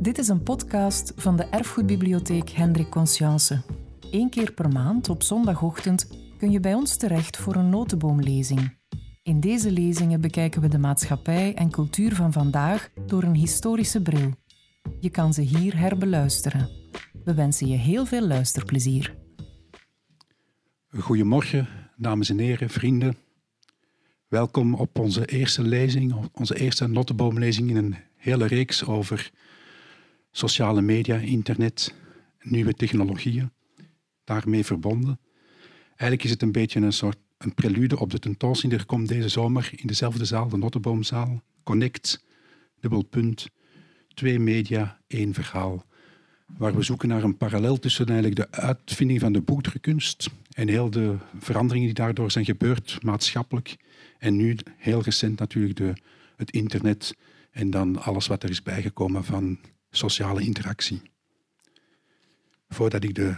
Dit is een podcast van de Erfgoedbibliotheek Hendrik Conscience. Eén keer per maand op zondagochtend kun je bij ons terecht voor een notenboomlezing. In deze lezingen bekijken we de maatschappij en cultuur van vandaag door een historische bril. Je kan ze hier herbeluisteren. We wensen je heel veel luisterplezier. Goedemorgen, dames en heren, vrienden. Welkom op onze eerste lezing, onze eerste notenboomlezing in een hele reeks over sociale media, internet, nieuwe technologieën, daarmee verbonden. Eigenlijk is het een beetje een soort een prelude op de tentoonstelling. Er komt deze zomer in dezelfde zaal, de Notteboomzaal, Connect, dubbelpunt, twee media, één verhaal. Waar we zoeken naar een parallel tussen eigenlijk de uitvinding van de boekdrukkunst en heel de veranderingen die daardoor zijn gebeurd, maatschappelijk. En nu, heel recent natuurlijk, de, het internet en dan alles wat er is bijgekomen van sociale interactie. Voordat ik de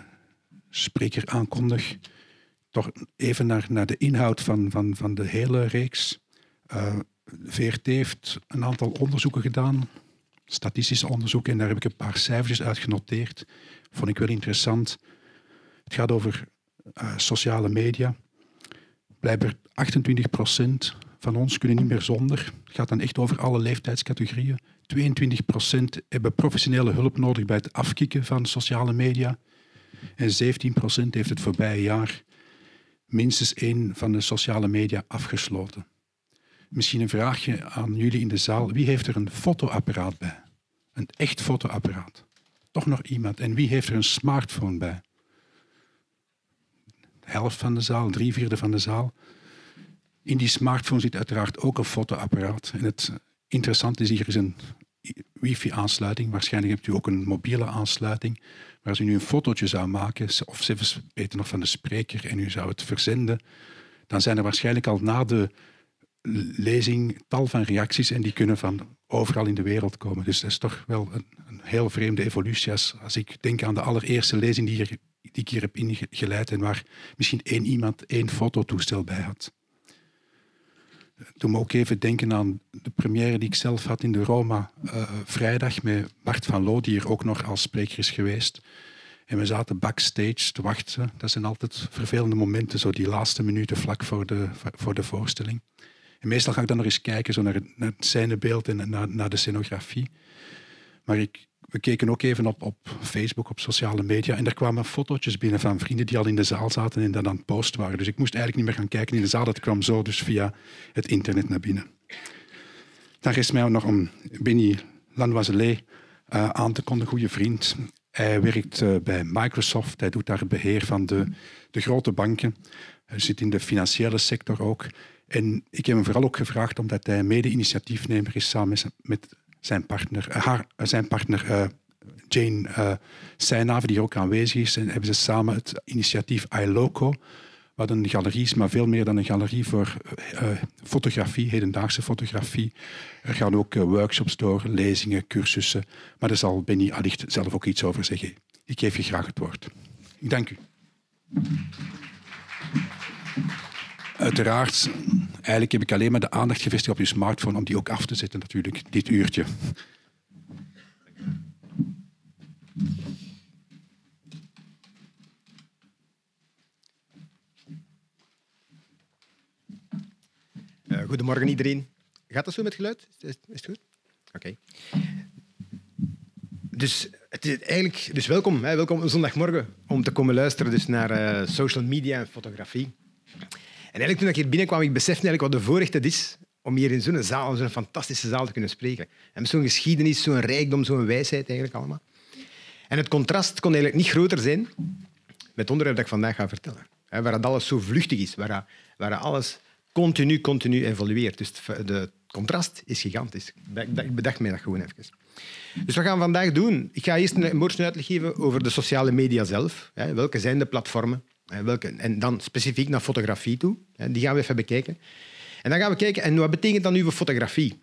spreker aankondig, toch even naar, naar de inhoud van, van, van de hele reeks. Uh, VRT heeft een aantal onderzoeken gedaan, statistische onderzoeken, en daar heb ik een paar cijfers uit genoteerd. Vond ik wel interessant. Het gaat over uh, sociale media. Blijkbaar 28 procent van ons kunnen niet meer zonder. Het gaat dan echt over alle leeftijdscategorieën. 22 procent hebben professionele hulp nodig bij het afkicken van sociale media. En 17 procent heeft het voorbije jaar minstens één van de sociale media afgesloten. Misschien een vraagje aan jullie in de zaal. Wie heeft er een fotoapparaat bij? Een echt fotoapparaat. Toch nog iemand. En wie heeft er een smartphone bij? De helft van de zaal, drie vierde van de zaal. In die smartphone zit uiteraard ook een fotoapparaat. En het interessante is, hier is een wifi-aansluiting. Waarschijnlijk hebt u ook een mobiele aansluiting. Maar als u nu een fotootje zou maken, of zelfs beter nog van de spreker, en u zou het verzenden, dan zijn er waarschijnlijk al na de lezing tal van reacties en die kunnen van overal in de wereld komen. Dus dat is toch wel een, een heel vreemde evolutie als, als, ik denk aan de allereerste lezing die, hier, die ik hier heb ingeleid en waar misschien één iemand één fototoestel bij had. Toen me ook even denken aan de première die ik zelf had in de Roma uh, vrijdag met Bart van Loo, die hier ook nog als spreker is geweest. En we zaten backstage te wachten. Dat zijn altijd vervelende momenten, zo die laatste minuten vlak voor de, voor de voorstelling. En meestal ga ik dan nog eens kijken zo naar, het, naar het scenebeeld en naar, naar de scenografie. Maar ik, we keken ook even op, op Facebook, op sociale media. En er kwamen fotootjes binnen van vrienden die al in de zaal zaten en dan aan het post waren. Dus ik moest eigenlijk niet meer gaan kijken in de zaal. Dat kwam zo dus via het internet naar binnen. Dan is mij nog om Benny Lanoiselet uh, aan te kondigen, goede vriend. Hij werkt uh, bij Microsoft. Hij doet daar het beheer van de, de grote banken. Hij zit in de financiële sector ook. En ik heb hem vooral ook gevraagd omdat hij mede-initiatiefnemer is samen met zijn partner, eh, haar, eh, zijn partner uh, Jane uh, Seijnhaven, die hier ook aanwezig is, en hebben ze samen het initiatief iLoco, wat een galerie is, maar veel meer dan een galerie voor fotografie, hedendaagse fotografie. Er gaan ook workshops door, lezingen, cursussen, maar daar zal Benny allicht zelf ook iets over zeggen. Ik geef je graag het woord. Ik dank u. Uiteraard, eigenlijk heb ik alleen maar de aandacht gevestigd op je smartphone om die ook af te zetten natuurlijk, dit uurtje. Uh, goedemorgen iedereen. Gaat dat zo met geluid? Is, het goed? Oké. Dus, eigenlijk, dus welkom, hè, welkom zondagmorgen om te komen luisteren dus naar uh, social media en fotografie. En eigenlijk toen ik hier binnenkwam, ik besefte eigenlijk wat de voorrecht het is om hier in zo'n zaal, zo'n fantastische zaal te kunnen spreken. En zo'n geschiedenis, zo'n rijkdom, zo'n wijsheid eigenlijk allemaal. En het contrast kon eigenlijk niet groter zijn met het onderwerp dat ik vandaag ga vertellen. Waar het alles zo vluchtig is, waar, waar alles continu, continu evolueert. Dus het contrast is gigantisch. Ik bedacht mij dat gewoon even. Dus wat gaan we vandaag doen? Ik ga eerst een woordje uitleg geven over de sociale media zelf. Welke zijn de platformen? Welke, en dan specifiek naar fotografie toe. Die gaan we even bekijken. En dan gaan we kijken, en wat betekent dan nu voor fotografie?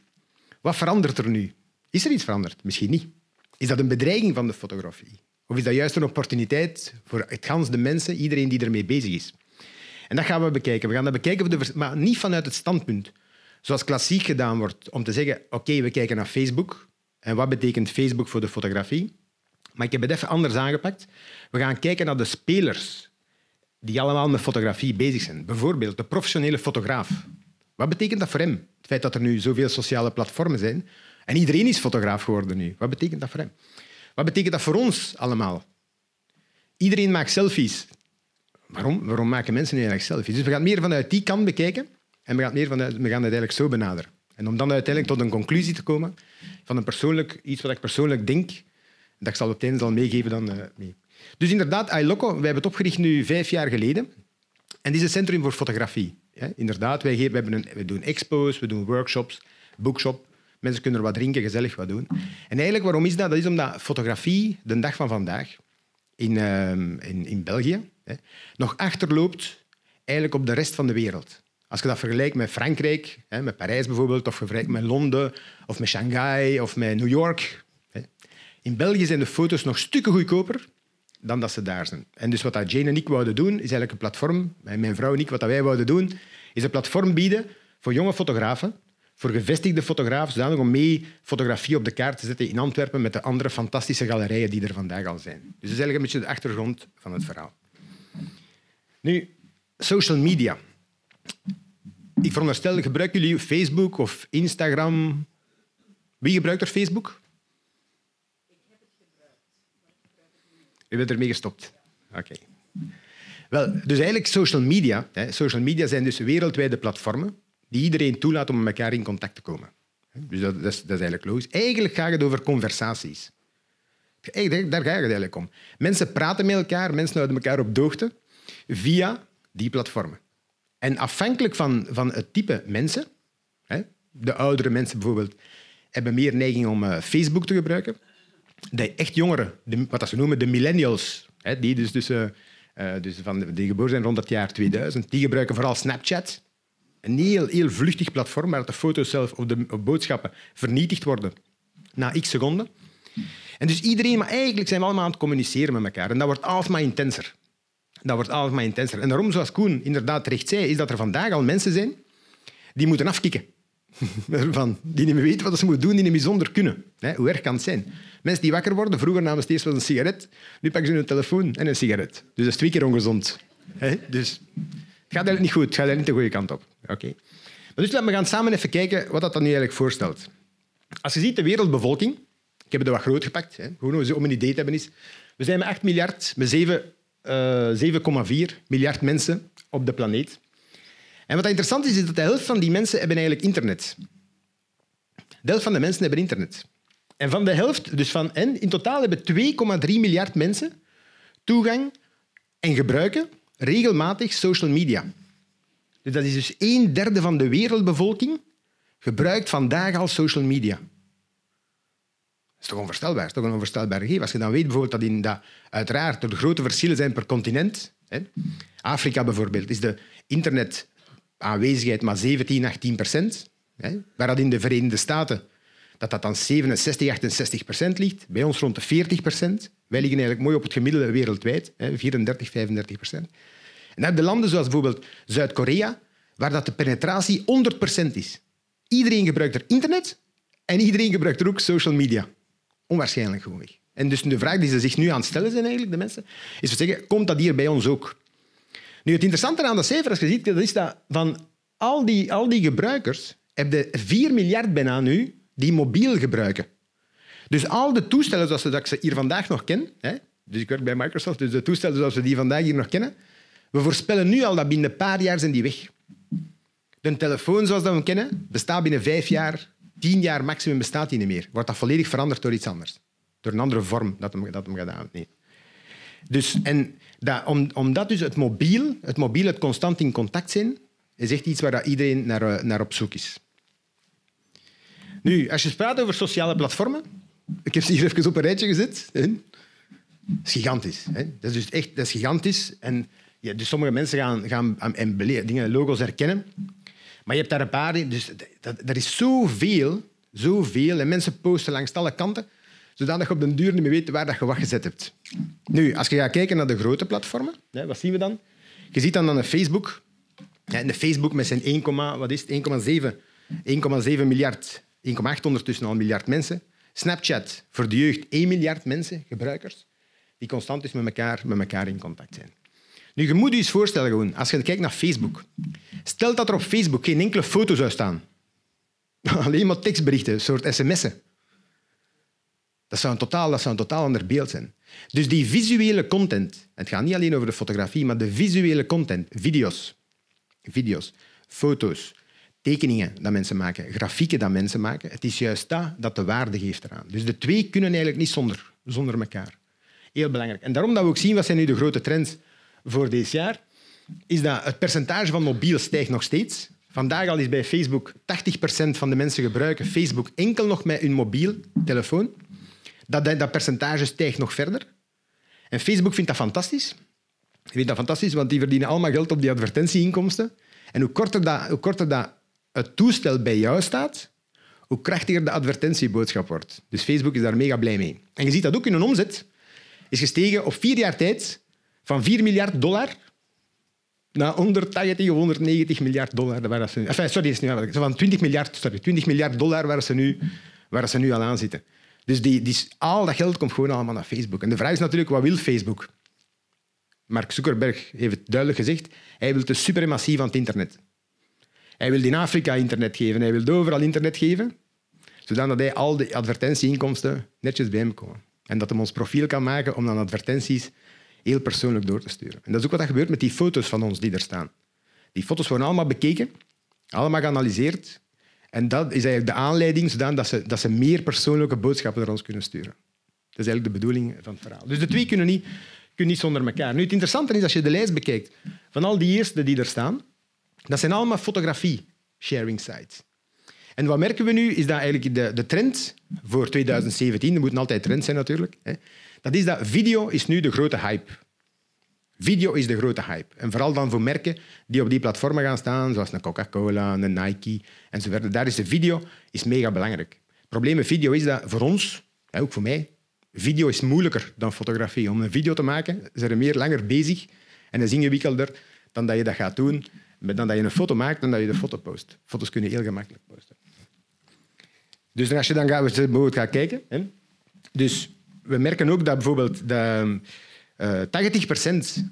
Wat verandert er nu? Is er iets veranderd? Misschien niet. Is dat een bedreiging van de fotografie? Of is dat juist een opportuniteit voor het gans de mensen, iedereen die ermee bezig is? En dat gaan we bekijken. We gaan dat bekijken, maar niet vanuit het standpunt zoals klassiek gedaan wordt, om te zeggen, oké, we kijken naar Facebook en wat betekent Facebook voor de fotografie. Maar ik heb het even anders aangepakt. We gaan kijken naar de spelers die allemaal met fotografie bezig zijn. Bijvoorbeeld de professionele fotograaf. Wat betekent dat voor hem? Het feit dat er nu zoveel sociale platformen zijn en iedereen is fotograaf geworden nu. Wat betekent dat voor hem? Wat betekent dat voor ons allemaal? Iedereen maakt selfies. Waarom? Waarom maken mensen nu eigenlijk selfies? Dus we gaan meer vanuit die kant bekijken en we gaan, meer vanuit, we gaan het eigenlijk zo benaderen. En om dan uiteindelijk tot een conclusie te komen van een persoonlijk, iets wat ik persoonlijk denk, dat zal het einde al meegeven dan uh, mee. Dus inderdaad, iLoco, wij hebben het opgericht nu vijf jaar geleden. En dit is een centrum voor fotografie. Inderdaad, wij, geven, we, hebben een, we doen expos, we doen workshops, bookshop. Mensen kunnen er wat drinken, gezellig wat doen. En eigenlijk, waarom is dat? Dat is omdat fotografie, de dag van vandaag, in, uh, in, in België, hè, nog achterloopt eigenlijk op de rest van de wereld. Als je dat vergelijkt met Frankrijk, hè, met Parijs bijvoorbeeld, of met Londen, of met Shanghai, of met New York. Hè. In België zijn de foto's nog stukken goedkoper dan dat ze daar zijn. En dus wat dat Jane en ik wouden doen, is eigenlijk een platform, mijn vrouw en ik, wat dat wij wouden doen, is een platform bieden voor jonge fotografen, voor gevestigde fotografen, zodanig om mee fotografie op de kaart te zetten in Antwerpen met de andere fantastische galerijen die er vandaag al zijn. Dus dat is eigenlijk een beetje de achtergrond van het verhaal. Nu, social media. Ik veronderstel, gebruiken jullie Facebook of Instagram? Wie gebruikt er Facebook? U bent ermee gestopt. Oké. Wel, dus eigenlijk social media. Hè, social media zijn dus wereldwijde platformen die iedereen toelaat om met elkaar in contact te komen. Dus dat, dat, is, dat is, eigenlijk logisch. Eigenlijk gaat het over conversaties. Eigenlijk, daar gaat het eigenlijk om. Mensen praten met elkaar, mensen houden elkaar op de hoogte via die platformen. En afhankelijk van, van het type mensen, hè, de oudere mensen bijvoorbeeld, hebben meer neiging om uh, Facebook te gebruiken de echt jongeren, de, wat ze noemen de millennials, hè, die dus, dus, uh, dus van, die geboren zijn rond het jaar 2000, die gebruiken vooral Snapchat. Een heel, heel vluchtig platform waar de foto's zelf of de boodschappen vernietigd worden na x seconden. En dus iedereen, maar eigenlijk zijn we allemaal aan het communiceren met elkaar. En dat wordt alsmaar intenser. Dat wordt alsmaar intenser. En daarom, zoals Koen inderdaad terecht zei, is dat er vandaag al mensen zijn die moeten afkicken. Van, die niet meer weten wat ze moeten doen, die niet meer zonder kunnen. Hoe erg kan het zijn? Mensen die wakker worden, vroeger namen ze eerst wel een sigaret, nu pakken ze hun telefoon en een sigaret. Dus dat is twee keer ongezond. Dus het gaat eigenlijk niet goed, het gaat eigenlijk niet de goede kant op. Oké. Maar dus laten we gaan samen even kijken wat dat dan nu eigenlijk voorstelt. Als je ziet de wereldbevolking, ik heb het wat groot gepakt, hè, gewoon om een idee te hebben, is, we zijn met 8 miljard, met 7,4 uh, miljard mensen op de planeet. En wat interessant is, is dat de helft van die mensen hebben eigenlijk internet. De helft van de mensen hebben internet. En van de helft, dus van en, in totaal hebben 2,3 miljard mensen toegang en gebruiken regelmatig social media. Dus dat is dus een derde van de wereldbevolking gebruikt vandaag al social media. Dat is toch onvoorstelbaar? Dat is toch een onvoorstelbaar gegeven. Als je dan weet bijvoorbeeld dat, in dat uiteraard er grote verschillen zijn per continent. Hè. Afrika bijvoorbeeld is de internetaanwezigheid maar 17, 18 procent. Hè, waar dat in de Verenigde Staten dat dat dan 67, 68 procent ligt. Bij ons rond de 40 procent. Wij liggen eigenlijk mooi op het gemiddelde wereldwijd, 34, 35 procent. En dan heb landen zoals bijvoorbeeld Zuid-Korea, waar dat de penetratie 100 procent is. Iedereen gebruikt er internet en iedereen gebruikt er ook social media. Onwaarschijnlijk gewoon. En dus de vraag die ze zich nu aan het stellen zijn, eigenlijk, de mensen, is zeggen, komt dat hier bij ons ook? Nu, het interessante aan de cijfers, als je ziet, dat is dat van al die, al die gebruikers, heb je 4 miljard bijna nu die mobiel gebruiken. Dus al de toestellen zoals we dat hier vandaag nog kennen, hè, dus ik werk bij Microsoft, dus de toestellen zoals we die vandaag hier nog kennen, we voorspellen nu al dat binnen een paar jaar zijn die weg. De telefoon zoals we hem kennen, bestaat binnen vijf jaar, tien jaar maximum bestaat die niet meer. Wordt dat volledig veranderd door iets anders. Door een andere vorm dat hem, dat hem gedaan nee. Dus, en dat, om, omdat dus het mobiel, het mobiel, het constant in contact zijn, is echt iets waar iedereen naar, eh, naar op zoek is. Nu, als je praat over sociale platformen, ik heb ze hier even op een rijtje gezet. Hè? Dat is gigantisch. Hè? Dat is dus echt dat is gigantisch. En ja, dus sommige mensen gaan, gaan en dingen, logo's herkennen. Maar je hebt daar een paar... Dus dat, dat is zoveel, zoveel. En mensen posten langs alle kanten, zodat je op den duur niet meer weet waar dat je wat gezet hebt. Nu, als je gaat kijken naar de grote platformen, hè, wat zien we dan? Je ziet dan, een Facebook. Ja, de Facebook met zijn 1,7 miljard 1,8 ondertussen al miljard mensen, Snapchat voor de jeugd 1 miljard mensen, gebruikers, die constant dus met elkaar, met elkaar in contact zijn. Nu, je moet je eens voorstellen, gewoon, als je kijkt naar Facebook. Stel dat er op Facebook geen enkele foto zou staan. Alleen maar tekstberichten, een soort sms'en. Dat zou, een totaal, dat totaal ander beeld zijn. Dus die visuele content, het gaat niet alleen over de fotografie, maar de visuele content, video's, video's foto's, tekeningen dat mensen maken, grafieken dat mensen maken, het is juist dat dat de waarde geeft eraan. Dus de twee kunnen eigenlijk niet zonder, zonder elkaar. Heel belangrijk. En daarom dat we ook zien, wat zijn nu de grote trends voor dit jaar, is dat het percentage van mobiel stijgt nog steeds. Vandaag al is bij Facebook 80% van de mensen gebruiken Facebook enkel nog met hun mobiel telefoon. Dat, dat percentage stijgt nog verder. En Facebook vindt dat fantastisch. Die vindt dat fantastisch, want die verdienen allemaal geld op die advertentieinkomsten. En hoe korter dat, hoe korter dat het toestel bij jou staat, hoe krachtiger de advertentieboodschap wordt. Dus Facebook is daar mega blij mee. En je ziet dat ook in hun omzet is gestegen op vier jaar tijd van 4 miljard dollar naar 180 of 190 miljard dollar. Ze, enfin, sorry, is van 20 miljard, sorry, 20 miljard dollar waar ze nu, waar ze nu al aan zitten. Dus die, die, al dat geld komt gewoon allemaal naar Facebook. En de vraag is natuurlijk, wat wil Facebook? Mark Zuckerberg heeft het duidelijk gezegd. Hij wil de suprematie van het internet. Hij wil in Afrika internet geven. Hij wil overal internet geven, zodat hij al de advertentieinkomsten netjes bij hem komen. En dat hij ons profiel kan maken om dan advertenties heel persoonlijk door te sturen. En dat is ook wat er gebeurt met die foto's van ons die er staan. Die foto's worden allemaal bekeken, allemaal geanalyseerd. En dat is eigenlijk de aanleiding zodat ze, dat ze meer persoonlijke boodschappen naar ons kunnen sturen. Dat is eigenlijk de bedoeling van het verhaal. Dus de twee kunnen niet, kunnen niet zonder elkaar. Nu, het interessante is, als je de lijst bekijkt van al die eerste die er staan, dat zijn allemaal fotografie-sharing sites. En wat merken we nu, is dat eigenlijk de, de trend voor 2017, er moeten altijd trends zijn natuurlijk, hè, dat is dat video is nu de grote hype. Video is de grote hype. En vooral dan voor merken die op die platformen gaan staan, zoals een Coca-Cola, een Nike enzovoort. Daar is de video is mega belangrijk. Het probleem met video is dat voor ons, ook voor mij, video is moeilijker dan fotografie. Om een video te maken, zijn er meer langer bezig en is ingewikkelder dan dat je dat gaat doen, dan dat je een foto maakt dan dat je de foto post. Foto's kunnen heel gemakkelijk posten. Dus als je dan gaat, bijvoorbeeld gaat kijken, hè, dus we merken ook dat bijvoorbeeld uh, 80%,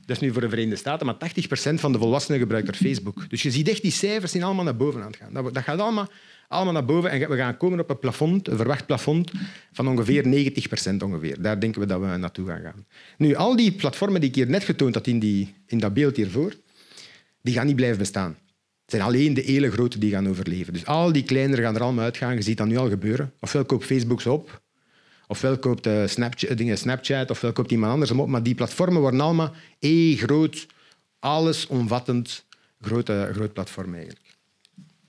dat is nu voor de Verenigde Staten, maar 80% van de volwassenen gebruikt er Facebook. Dus je ziet echt die cijfers zijn allemaal naar boven aan het gaan. Dat, dat gaat allemaal, allemaal naar boven en we gaan komen op een plafond, een verwacht plafond van ongeveer 90% ongeveer. Daar denken we dat we naartoe gaan gaan. Nu, al die platformen die ik hier net getoond had in, die, in dat beeld hiervoor, die gaan niet blijven bestaan. Het zijn alleen de hele grote die gaan overleven. Dus al die kleinere gaan er allemaal uitgaan. Je ziet dat nu al gebeuren. Ofwel koopt Facebook ze op, ofwel koopt uh, Snapchat, dingen Snapchat, ofwel koopt iemand anders op. Maar die platformen worden allemaal één groot, allesomvattend grote, groot platform eigenlijk.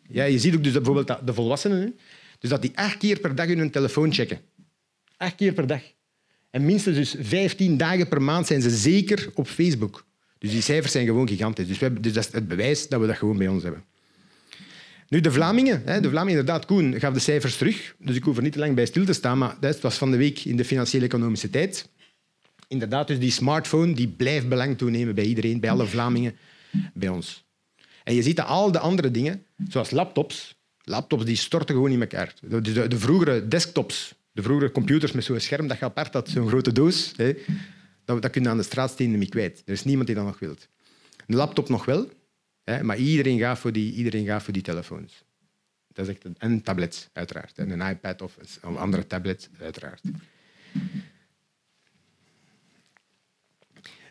Ja, je ziet ook dus dat bijvoorbeeld de volwassenen, dus dat die acht keer per dag hun telefoon checken. Acht keer per dag. En minstens dus 15 dagen per maand zijn ze zeker op Facebook. Dus die cijfers zijn gewoon gigantisch. Dus, we hebben, dus dat is het bewijs dat we dat gewoon bij ons hebben. Nu, de Vlamingen, de Vlamingen inderdaad, Koen gaf de cijfers terug, dus ik hoef er niet te lang bij stil te staan, maar dat was van de week in de financiële economische tijd. Inderdaad, dus die smartphone die blijft belang toenemen bij iedereen, bij alle Vlamingen, bij ons. En je ziet dat al de andere dingen, zoals laptops, laptops die storten gewoon in elkaar. De, de, vroegere desktops, de vroegere computers met zo'n scherm dat je apart had, zo'n grote doos, hè, dat, dat kun je aan de straatstenen niet kwijt. Er is niemand die dat nog wil. Een laptop nog wel, hè, maar iedereen gaat, voor die, iedereen gaat voor die telefoons. Dat is echt een, en tablets, uiteraard. En een iPad of een andere tablet, uiteraard.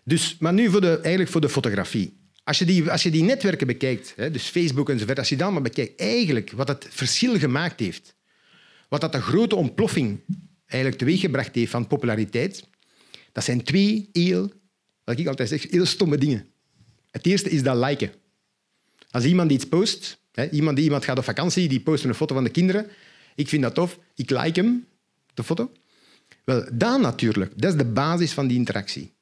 Dus, maar nu voor de, eigenlijk voor de fotografie. Als je die, als je die netwerken bekijkt, hè, dus Facebook enzovoort, als je dat maar bekijkt, eigenlijk wat het verschil gemaakt heeft, wat dat de grote ontploffing eigenlijk teweeggebracht heeft van populariteit, dat zijn twee heel, wat ik altijd zeg, heel stomme dingen. Het eerste is dat liken. Als iemand iets post, hè, iemand die iemand gaat op vakantie, die post een foto van de kinderen, ik vind dat tof, ik like hem, de foto. Wel, dat natuurlijk, dat is de basis van die interactie.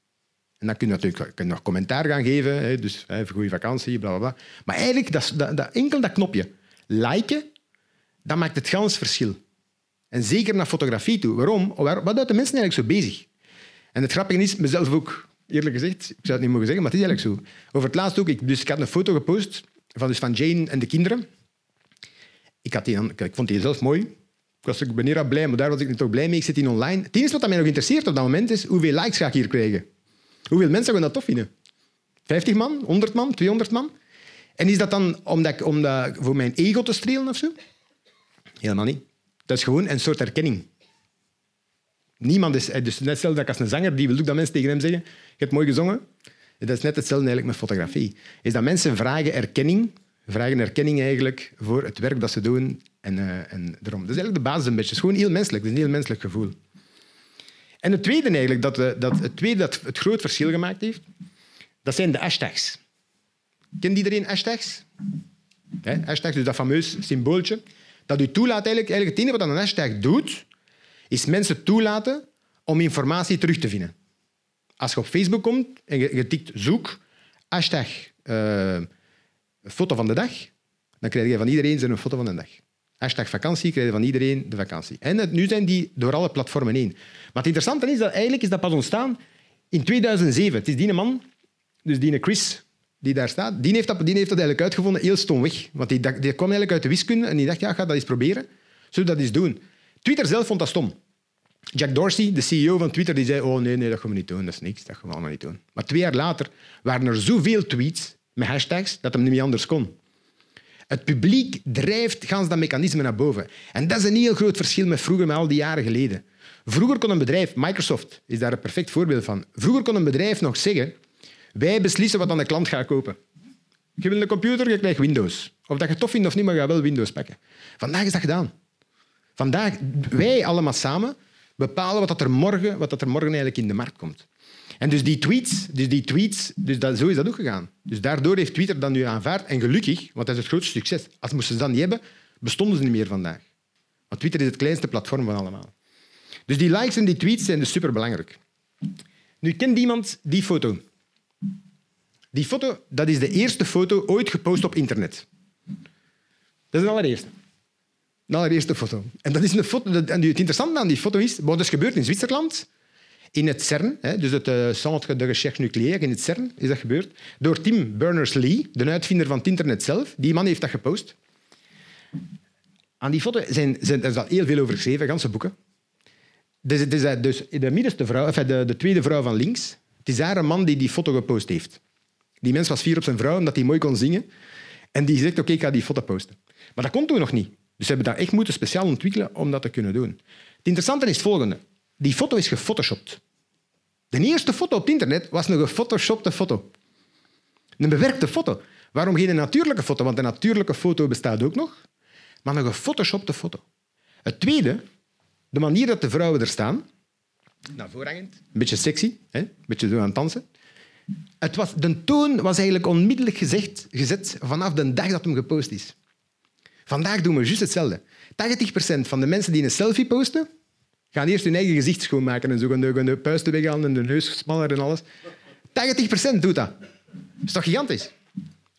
En dan kun je natuurlijk nog commentaar gaan geven, hè, dus hè, goede vakantie, bla, bla, bla. Maar eigenlijk, dat, dat, enkel dat knopje, liken, dat maakt het gans verschil. En zeker naar fotografie toe. Waarom? Wat houdt de mensen eigenlijk zo bezig? En het grappige is, mezelf ook, eerlijk gezegd, ik zou het niet mogen zeggen, maar het is eigenlijk zo. Over het laatst ook, ik, dus ik had een foto gepost van, dus van Jane en de kinderen. Ik, had die, ik vond die zelf mooi. was, ik ben hier blij, maar daar was ik niet toch blij mee. Ik zit in online. Het enige wat mij nog interesseert op dat moment is hoeveel likes ga ik hier krijgen. Hoeveel mensen gaan dat tof vinden? 50 man, 100 man, 200 man? En is dat dan omdat ik, omdat, voor mijn ego te strelen of zo? Helemaal niet. Dat is gewoon een soort erkenning. Niemand is... Dus net dat als een zanger die wil ook dat mensen tegen hem zeggen je hebt mooi gezongen. Dat is net hetzelfde eigenlijk met fotografie. Is dat mensen vragen erkenning, vragen erkenning eigenlijk voor het werk dat ze doen en, uh, en daarom. Dat is eigenlijk de basis een beetje. Het is gewoon heel menselijk. Het is een heel menselijk gevoel. En het tweede eigenlijk, dat, eh, dat, het tweede dat het groot verschil gemaakt heeft, dat zijn de hashtags. Kent iedereen hashtags? Hashtags, dus dat fameus symbooltje. Dat u toelaat eigenlijk, eigenlijk het enige wat een hashtag doet, is mensen toelaten om informatie terug te vinden. Als je op Facebook komt en je, tikt zoek, hashtag uh, foto van de dag, dan krijg je van iedereen zijn foto van de dag. Hashtag vakantie krijg je van iedereen de vakantie. En nu zijn die door alle platformen heen. Maar het interessante is dat eigenlijk is dat pas ontstaan in 2007. Het is die man, dus die Chris, die daar staat, die heeft dat, die heeft dat eigenlijk uitgevonden heel stomweg. Want die, die kwam eigenlijk uit de wiskunde en die dacht, ja, ga dat eens proberen. Zullen we dat eens doen? Twitter zelf vond dat stom. Jack Dorsey, de CEO van Twitter, die zei, oh nee, nee, dat gaan we niet doen, dat is niks, dat gaan we allemaal niet doen. Maar twee jaar later waren er zoveel tweets met hashtags dat hem niet meer anders kon. Het publiek drijft gans dat mechanisme naar boven. En dat is een heel groot verschil met vroeger, met al die jaren geleden. Vroeger kon een bedrijf, Microsoft is daar een perfect voorbeeld van, vroeger kon een bedrijf nog zeggen, wij beslissen wat aan de klant gaat kopen. Je wil een computer, je krijgt Windows. Of dat je tof vindt of niet, maar je gaat wel Windows pakken. Vandaag is dat gedaan. Vandaag, wij allemaal samen, bepalen wat, dat er, morgen, wat dat er morgen eigenlijk in de markt komt. En dus die tweets, dus die tweets dus zo is dat ook gegaan. Dus daardoor heeft Twitter dat nu aanvaard. En gelukkig, want dat is het grootste succes. Als moesten ze dat niet hebben, bestonden ze niet meer vandaag. Want Twitter is het kleinste platform van allemaal. Dus die likes en die tweets zijn dus superbelangrijk. Nu, kent iemand die foto? Die foto dat is de eerste foto ooit gepost op internet. Dat is de allereerste. De allereerste foto. En, dat is een foto, en het interessante aan die foto is, wat is gebeurd in Zwitserland, in het CERN, dus het uh, Centre de Recherche Nucléaire in het CERN, is dat gebeurd, door Tim Berners-Lee, de uitvinder van het internet zelf. Die man heeft dat gepost. Aan die foto zijn, zijn, er is heel veel over geschreven, ganse boeken. Dus, eh, dus de middenste vrouw, de, de tweede vrouw van links, het is een man die die foto gepost heeft. Die mens was fier op zijn vrouw, omdat hij mooi kon zingen. En die zegt, oké, ik ga die foto posten. Maar dat kon toen nog niet. Dus ze hebben dat echt moeten speciaal ontwikkelen om dat te kunnen doen. Het interessante is het volgende. Die foto is gefotoshopt. De eerste foto op het internet was een gefotoshopte foto. Een bewerkte foto. Waarom geen natuurlijke foto? Want een natuurlijke foto bestaat ook nog. Maar een gefotoshopte foto. Het tweede, de manier dat de vrouwen er staan. Voorhangend. Een beetje sexy. Hè? Een beetje zo aan het dansen. Het was, de toon was eigenlijk onmiddellijk gezegd, gezet vanaf de dag dat hem gepost is. Vandaag doen we juist hetzelfde. 80% van de mensen die een selfie posten, gaan eerst hun eigen gezicht schoonmaken en zo gaan de, gaan de puisten weghalen en de neus smaller en alles. 80% doet dat. Dat is toch gigantisch?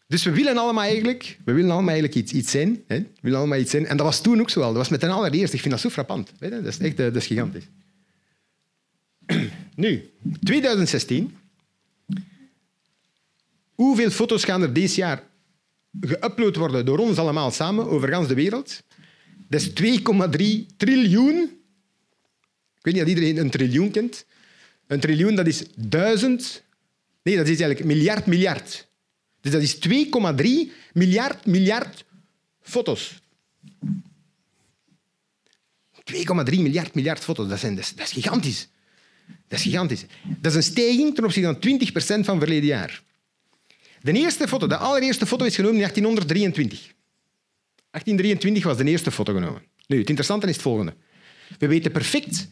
Dus we willen allemaal eigenlijk, we willen allemaal eigenlijk iets, iets zijn. Hè? We willen allemaal iets zijn. En dat was toen ook zo al. Dat was met een allereerst. Ik vind dat zo frappant. Weet je? Dat is echt dat is gigantisch. Nu, 2016. Hoeveel foto's gaan er dit jaar geüpload worden door ons allemaal samen over de wereld? Dat is 2,3 triljoen weet niet of iedereen een triljoen kent. Een triljoen, dat is duizend... Nee, dat is eigenlijk miljard, miljard. Dus dat is 2,3 miljard, miljard foto's. 2,3 miljard, miljard foto's. Dat, zijn, dat, is, gigantisch. Dat is gigantisch. Dat is een stijging ten opzichte van 20% van verleden jaar. De eerste foto, de allereerste foto is genomen in 1823. 1823 was de eerste foto genomen. Nu, het interessante is het volgende. We weten perfect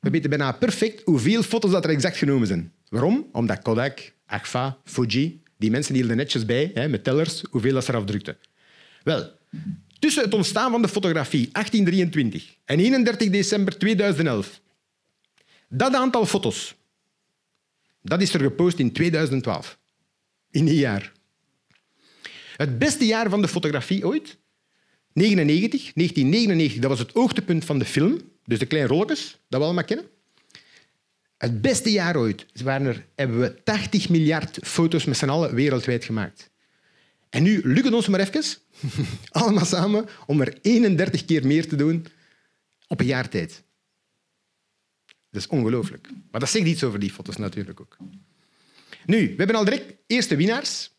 we weten bijna perfect hoeveel foto's dat er exact genomen zijn. Waarom? Omdat Kodak, Agfa, Fuji, die mensen hielden netjes bij, hè, met tellers, hoeveel dat ze eraf drukten. Wel, tussen het ontstaan van de fotografie 1823 en 31 december 2011, dat aantal foto's, dat is er gepost in 2012. In een jaar. Het beste jaar van de fotografie ooit, 99, 1999, dat was het hoogtepunt van de film. Dus de kleine rolletjes, dat we allemaal kennen. Het beste jaar ooit waren er, hebben we 80 miljard foto's met z'n allen wereldwijd gemaakt. En nu lukt het ons maar even, allemaal samen, om er 31 keer meer te doen op een jaar tijd. Dat is ongelooflijk. Maar dat zegt iets over die foto's natuurlijk ook. Nu, we hebben al direct eerste winnaars.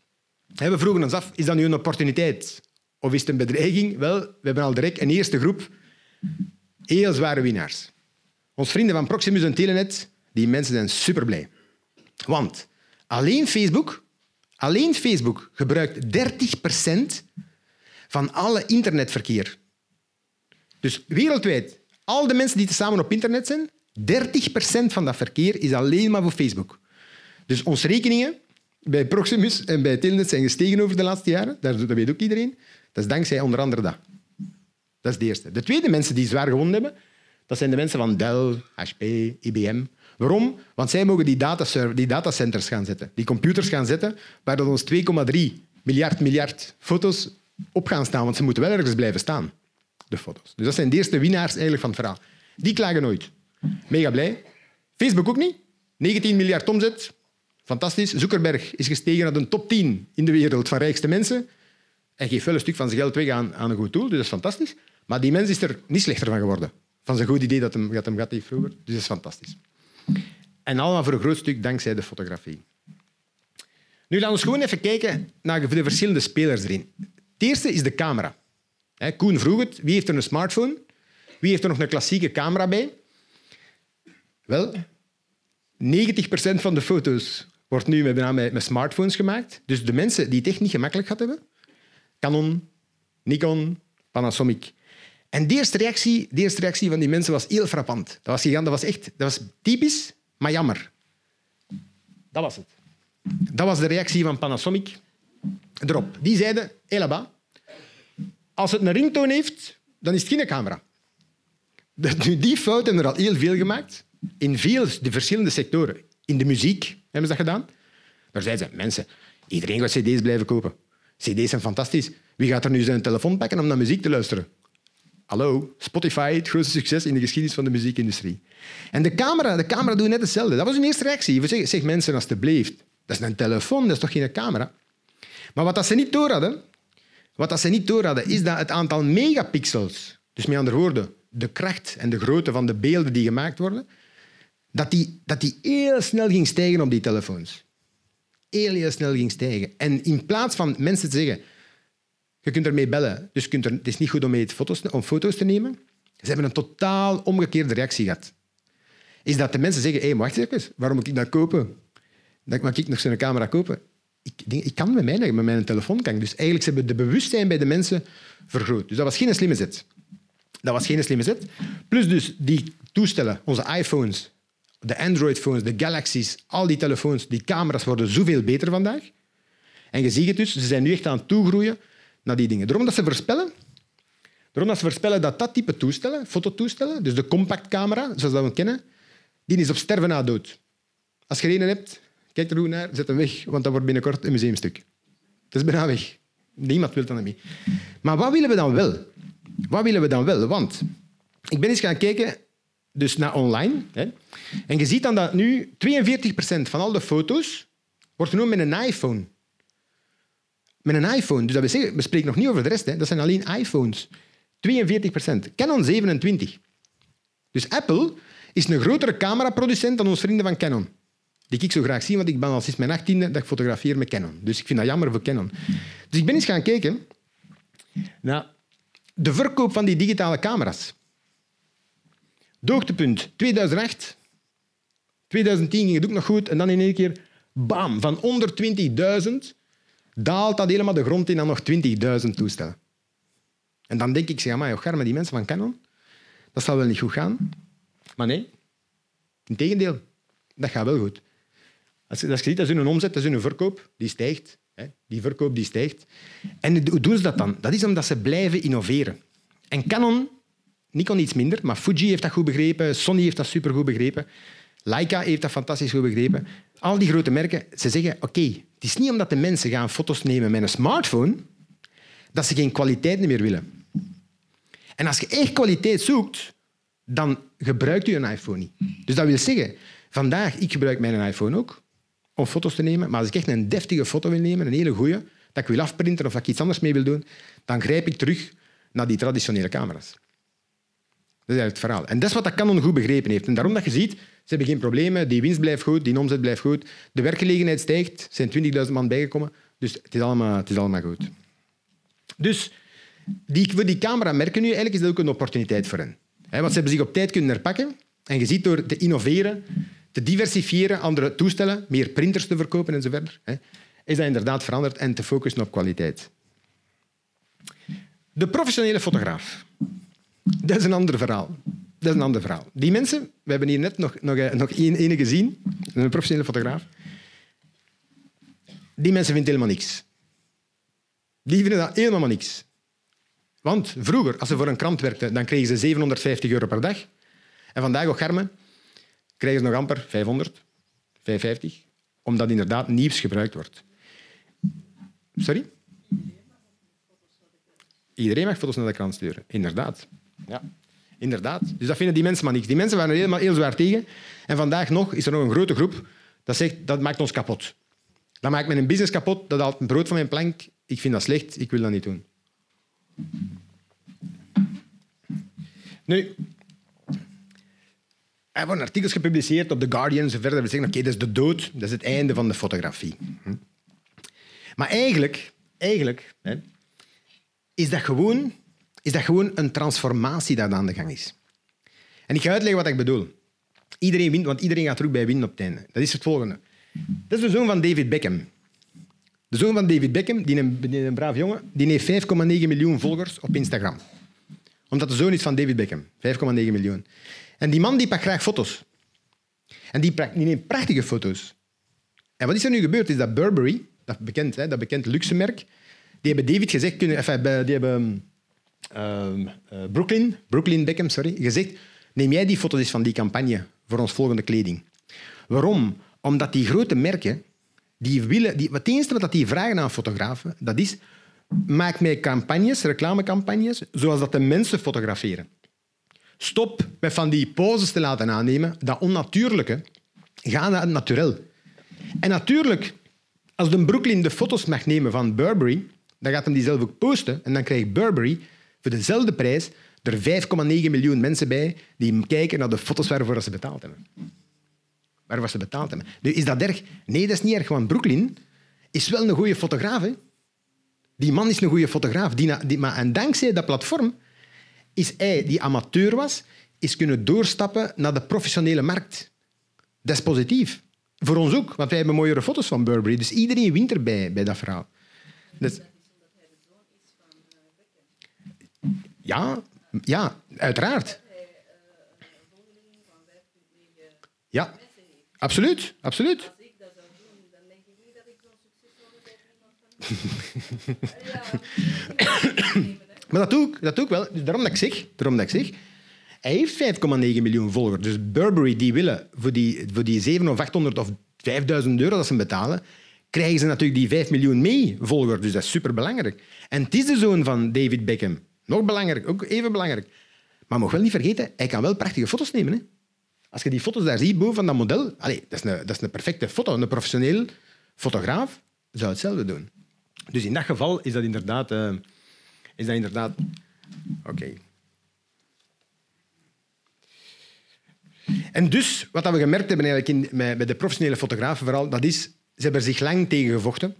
We vroegen ons af, is dat nu een opportuniteit of is het een bedreiging? Wel, we hebben al direct een eerste groep heel zware winnaars. Ons vrienden van Proximus en Telenet, die mensen zijn super blij. Want alleen Facebook, alleen Facebook gebruikt 30% van alle internetverkeer. Dus wereldwijd, al de mensen die samen op internet zijn, 30% van dat verkeer is alleen maar voor Facebook. Dus onze rekeningen bij Proximus en bij Telenet zijn gestegen over de laatste jaren. Dat weet ook iedereen. Dat is dankzij onder andere dat. Dat is de eerste. De tweede mensen die zwaar gewonnen hebben, dat zijn de mensen van Dell, HP, IBM. Waarom? Want zij mogen die, die datacenters gaan zetten, die computers gaan zetten, waar dat ons 2,3 miljard miljard foto's op gaan staan, want ze moeten wel ergens blijven staan, de foto's. Dus dat zijn de eerste winnaars eigenlijk van het verhaal. Die klagen nooit. Mega blij. Facebook ook niet. 19 miljard omzet. Fantastisch. Zuckerberg is gestegen naar de top 10 in de wereld van rijkste mensen. En geeft wel een stuk van zijn geld weg aan, een goed doel, dus dat is fantastisch. Maar die mens is er niet slechter van geworden. Van zijn goed idee dat hem, dat hem heeft vroeger. Dus dat is fantastisch. En allemaal voor een groot stuk dankzij de fotografie. Nu laten we gewoon even kijken naar de verschillende spelers erin. Het eerste is de camera. Koen vroeg het, wie heeft er een smartphone? Wie heeft er nog een klassieke camera bij? Wel, 90% van de foto's wordt nu met, met smartphones gemaakt. Dus de mensen die het echt niet gemakkelijk gehad hebben, Canon, Nikon, Panasonic. En de eerste, reactie, de eerste reactie van die mensen was heel frappant. Dat was, dat was echt dat was typisch, maar jammer. Dat was het. Dat was de reactie van Panasonic erop. Die zeiden, hé als het een ringtoon heeft, dan is het geen camera. Nu, die fout hebben er al heel veel gemaakt. In veel de verschillende sectoren. In de muziek hebben ze dat gedaan. Daar zeiden ze, mensen, iedereen gaat cd's blijven kopen. CD's zijn fantastisch. Wie gaat er nu zijn telefoon pakken om naar muziek te luisteren? Hallo, Spotify, het grootste succes in de geschiedenis van de muziekindustrie. En de camera, de camera doet net hetzelfde. Dat was hun eerste reactie. We zeggen, zeg mensen, alsjeblieft, dat is een telefoon, dat is toch geen camera? Maar wat dat ze niet door hadden, wat dat ze niet door hadden, is dat het aantal megapixels, dus met andere woorden, de kracht en de grootte van de beelden die gemaakt worden, dat die, dat die heel snel ging stijgen op die telefoons heel, heel snel ging stijgen. En in plaats van mensen te zeggen, je kunt ermee bellen, dus kunt er, het is niet goed om, mee foto's, om foto's te nemen, ze hebben een totaal omgekeerde reactie gehad. Is dat de mensen zeggen, hé, hey, wacht even, waarom moet ik dat kopen? Dat mag ik nog zo'n camera kopen? Ik, ik kan met mij, met mijn telefoon kan Dus eigenlijk ze hebben de bewustzijn bij de mensen vergroot. Dus dat was geen slimme zet. Dat was geen slimme zet. Plus dus die toestellen, onze iPhones, de Android-phones, de Galaxies, al die telefoons, die camera's worden zoveel beter vandaag. En je ziet het dus, ze zijn nu echt aan het toegroeien naar die dingen. Daarom dat ze voorspellen, daarom dat ze voorspellen dat dat type toestellen, fototoestellen, dus de compactcamera, zoals dat we kennen, die is op sterven na dood. Als je er hebt, kijk er goed naar, zet hem weg, want dat wordt binnenkort een museumstuk. Het is bijna weg. Niemand wil dat mee. Maar wat willen we dan wel? Wat willen we dan wel? Want ik ben eens gaan kijken dus naar online. Hè. En je ziet dan dat nu 42% van al de foto's wordt genomen met een iPhone. Met een iPhone. Dus dat we, zeggen, spreken nog niet over de rest. Hè. Dat zijn alleen iPhones. 42%. Canon 27%. Dus Apple is een grotere cameraproducent dan onze vrienden van Canon. Die ik zo graag zie, want ik ben al sinds mijn achttiende dat ik fotografeer met Canon. Dus ik vind dat jammer voor Canon. Dus ik ben eens gaan kijken naar de verkoop van die digitale camera's. Doogtepunt 2008. 2010 ging het ook nog goed. En dan in één keer, bam, van onder 20.000 daalt dat helemaal de grond in aan nog 20.000 toestellen. En dan denk ik, zeg maar, garme die mensen van Canon, dat zal wel niet goed gaan. Maar nee, integendeel, dat gaat wel goed. Als je, als ziet, dat is hun omzet, dat is hun verkoop, die stijgt. Hè? Die verkoop die stijgt. En hoe doen ze dat dan? Dat is omdat ze blijven innoveren. En Canon Nikon iets minder, maar Fuji heeft dat goed begrepen, Sony heeft dat supergoed begrepen, Leica heeft dat fantastisch goed begrepen. Al die grote merken, ze zeggen, oké, het is niet omdat de mensen gaan foto's nemen met een smartphone, dat ze geen kwaliteit meer willen. En als je echt kwaliteit zoekt, dan gebruikt u een iPhone niet. Dus dat wil zeggen, vandaag, ik gebruik mijn iPhone ook om foto's te nemen, maar als ik echt een deftige foto wil nemen, een hele goede, dat ik wil afprinten of dat ik iets anders mee wil doen, dan grijp ik terug naar die traditionele camera's. Dat is het verhaal. En dat is wat dat Canon goed begrepen heeft. En daarom dat je ziet, ze hebben geen problemen, die winst blijft goed, die omzet blijft goed, de werkgelegenheid stijgt, er zijn 20.000 man bijgekomen. Dus het is allemaal, het is allemaal goed. Dus die, voor die cameramerken nu, eigenlijk is dat ook een opportuniteit voor hen. want ze hebben zich op tijd kunnen herpakken. En je ziet door te innoveren, te diversifiëren, andere toestellen, meer printers te verkopen enzovoort, is dat inderdaad veranderd en te focussen op kwaliteit. De professionele fotograaf. Dat is een ander verhaal. Dat is een ander verhaal. Die mensen, we hebben hier net nog, nog, nog één gezien, een professionele fotograaf. Die mensen vinden helemaal niks. Die vinden dat helemaal niks. Want vroeger, als ze voor een krant werkten, dan kregen ze 750 euro per dag. En vandaag op Germen krijgen ze nog amper 500, 550, omdat inderdaad nieuws gebruikt wordt. Sorry? Iedereen mag foto's naar de krant sturen, inderdaad. Ja. Inderdaad. Dus dat vinden die mensen maar niks. Die mensen waren er helemaal heel zwaar tegen. En vandaag nog is er nog een grote groep dat zegt dat maakt ons kapot. Dat maakt mijn business kapot, dat haalt een brood van mijn plank. Ik vind dat slecht, ik wil dat niet doen. Nu, er worden artikels gepubliceerd op The Guardian en verder. We zeggen, oké, dat is de dood, dat is het einde van de fotografie. Hm? Maar eigenlijk, eigenlijk hè, is, dat gewoon, is dat gewoon een transformatie dat aan de gang is. En ik ga uitleggen wat ik bedoel. Iedereen wint, want iedereen gaat er ook bij winnen op het einde. Dat is het volgende. Dat is de zoon van David Beckham. De zoon van David Beckham, die een, een braaf jongen, die heeft 5,9 miljoen volgers op Instagram. Omdat de zoon is van David Beckham. 5,9 miljoen. En die man die pakt graag foto's. En die, die neemt prachtige foto's. En wat is er nu gebeurd? Is dat Burberry, dat bekend, hè, dat bekend luxe merk, die hebben David gezegd, kunnen, die hebben uh, Brooklyn, Brooklyn Beckham, sorry, gezegd, neem jij die foto's van die campagne voor ons volgende kleding. Waarom? Omdat die grote merken, die willen, die, het enige wat die vragen aan fotografen, dat is, maak mij campagnes, reclamecampagnes, zoals dat de mensen fotograferen. Stop met van die poses te laten aannemen, dat onnatuurlijke. Ga naar het naturel. En natuurlijk, als de Brooklyn de foto's mag nemen van Burberry, dan gaat hem die zelf ook posten en dan krijgt Burberry voor dezelfde prijs er 5,9 miljoen mensen bij die kijken naar de foto's waarvoor ze betaald hebben. Waarvoor ze betaald hebben. Nu, is dat erg? Nee, dat is niet erg, want Brooklyn is wel een goede fotograaf. Hè? Die man is een goede fotograaf. Die, die, maar, en dankzij dat platform is hij, die amateur was, is kunnen doorstappen naar de professionele markt. Dat is positief. Voor ons ook, want wij hebben mooiere foto's van Burberry. Dus iedereen wint erbij bij dat verhaal. Dus, ja, ja, uiteraard. Ja, absoluut, absoluut. maar dat doe ik, dat doe ik wel. Dus daarom dat ik zeg, daarom dat ik zeg hij heeft 5,9 miljoen volgers. Dus Burberry die willen voor die, voor die 7 of 800 of 5000 euro dat ze betalen, krijgen ze natuurlijk die 5 miljoen mee volgers. Dus dat is superbelangrijk. En het is de zoon van David Beckham. Nog belangrijk, ook even belangrijk. Maar mag wel niet vergeten, hij kan wel prachtige foto's nemen. Hè? Als je die foto's daar ziet boven van dat model, allez, dat, is een, dat is een perfecte foto. Een professioneel fotograaf zou hetzelfde doen. Dus in dat geval is dat inderdaad... Uh, is dat inderdaad... Oké. En dus, wat we gemerkt hebben eigenlijk in, bij de professionele fotografen vooral, dat is, ze hebben er zich lang tegen gevochten,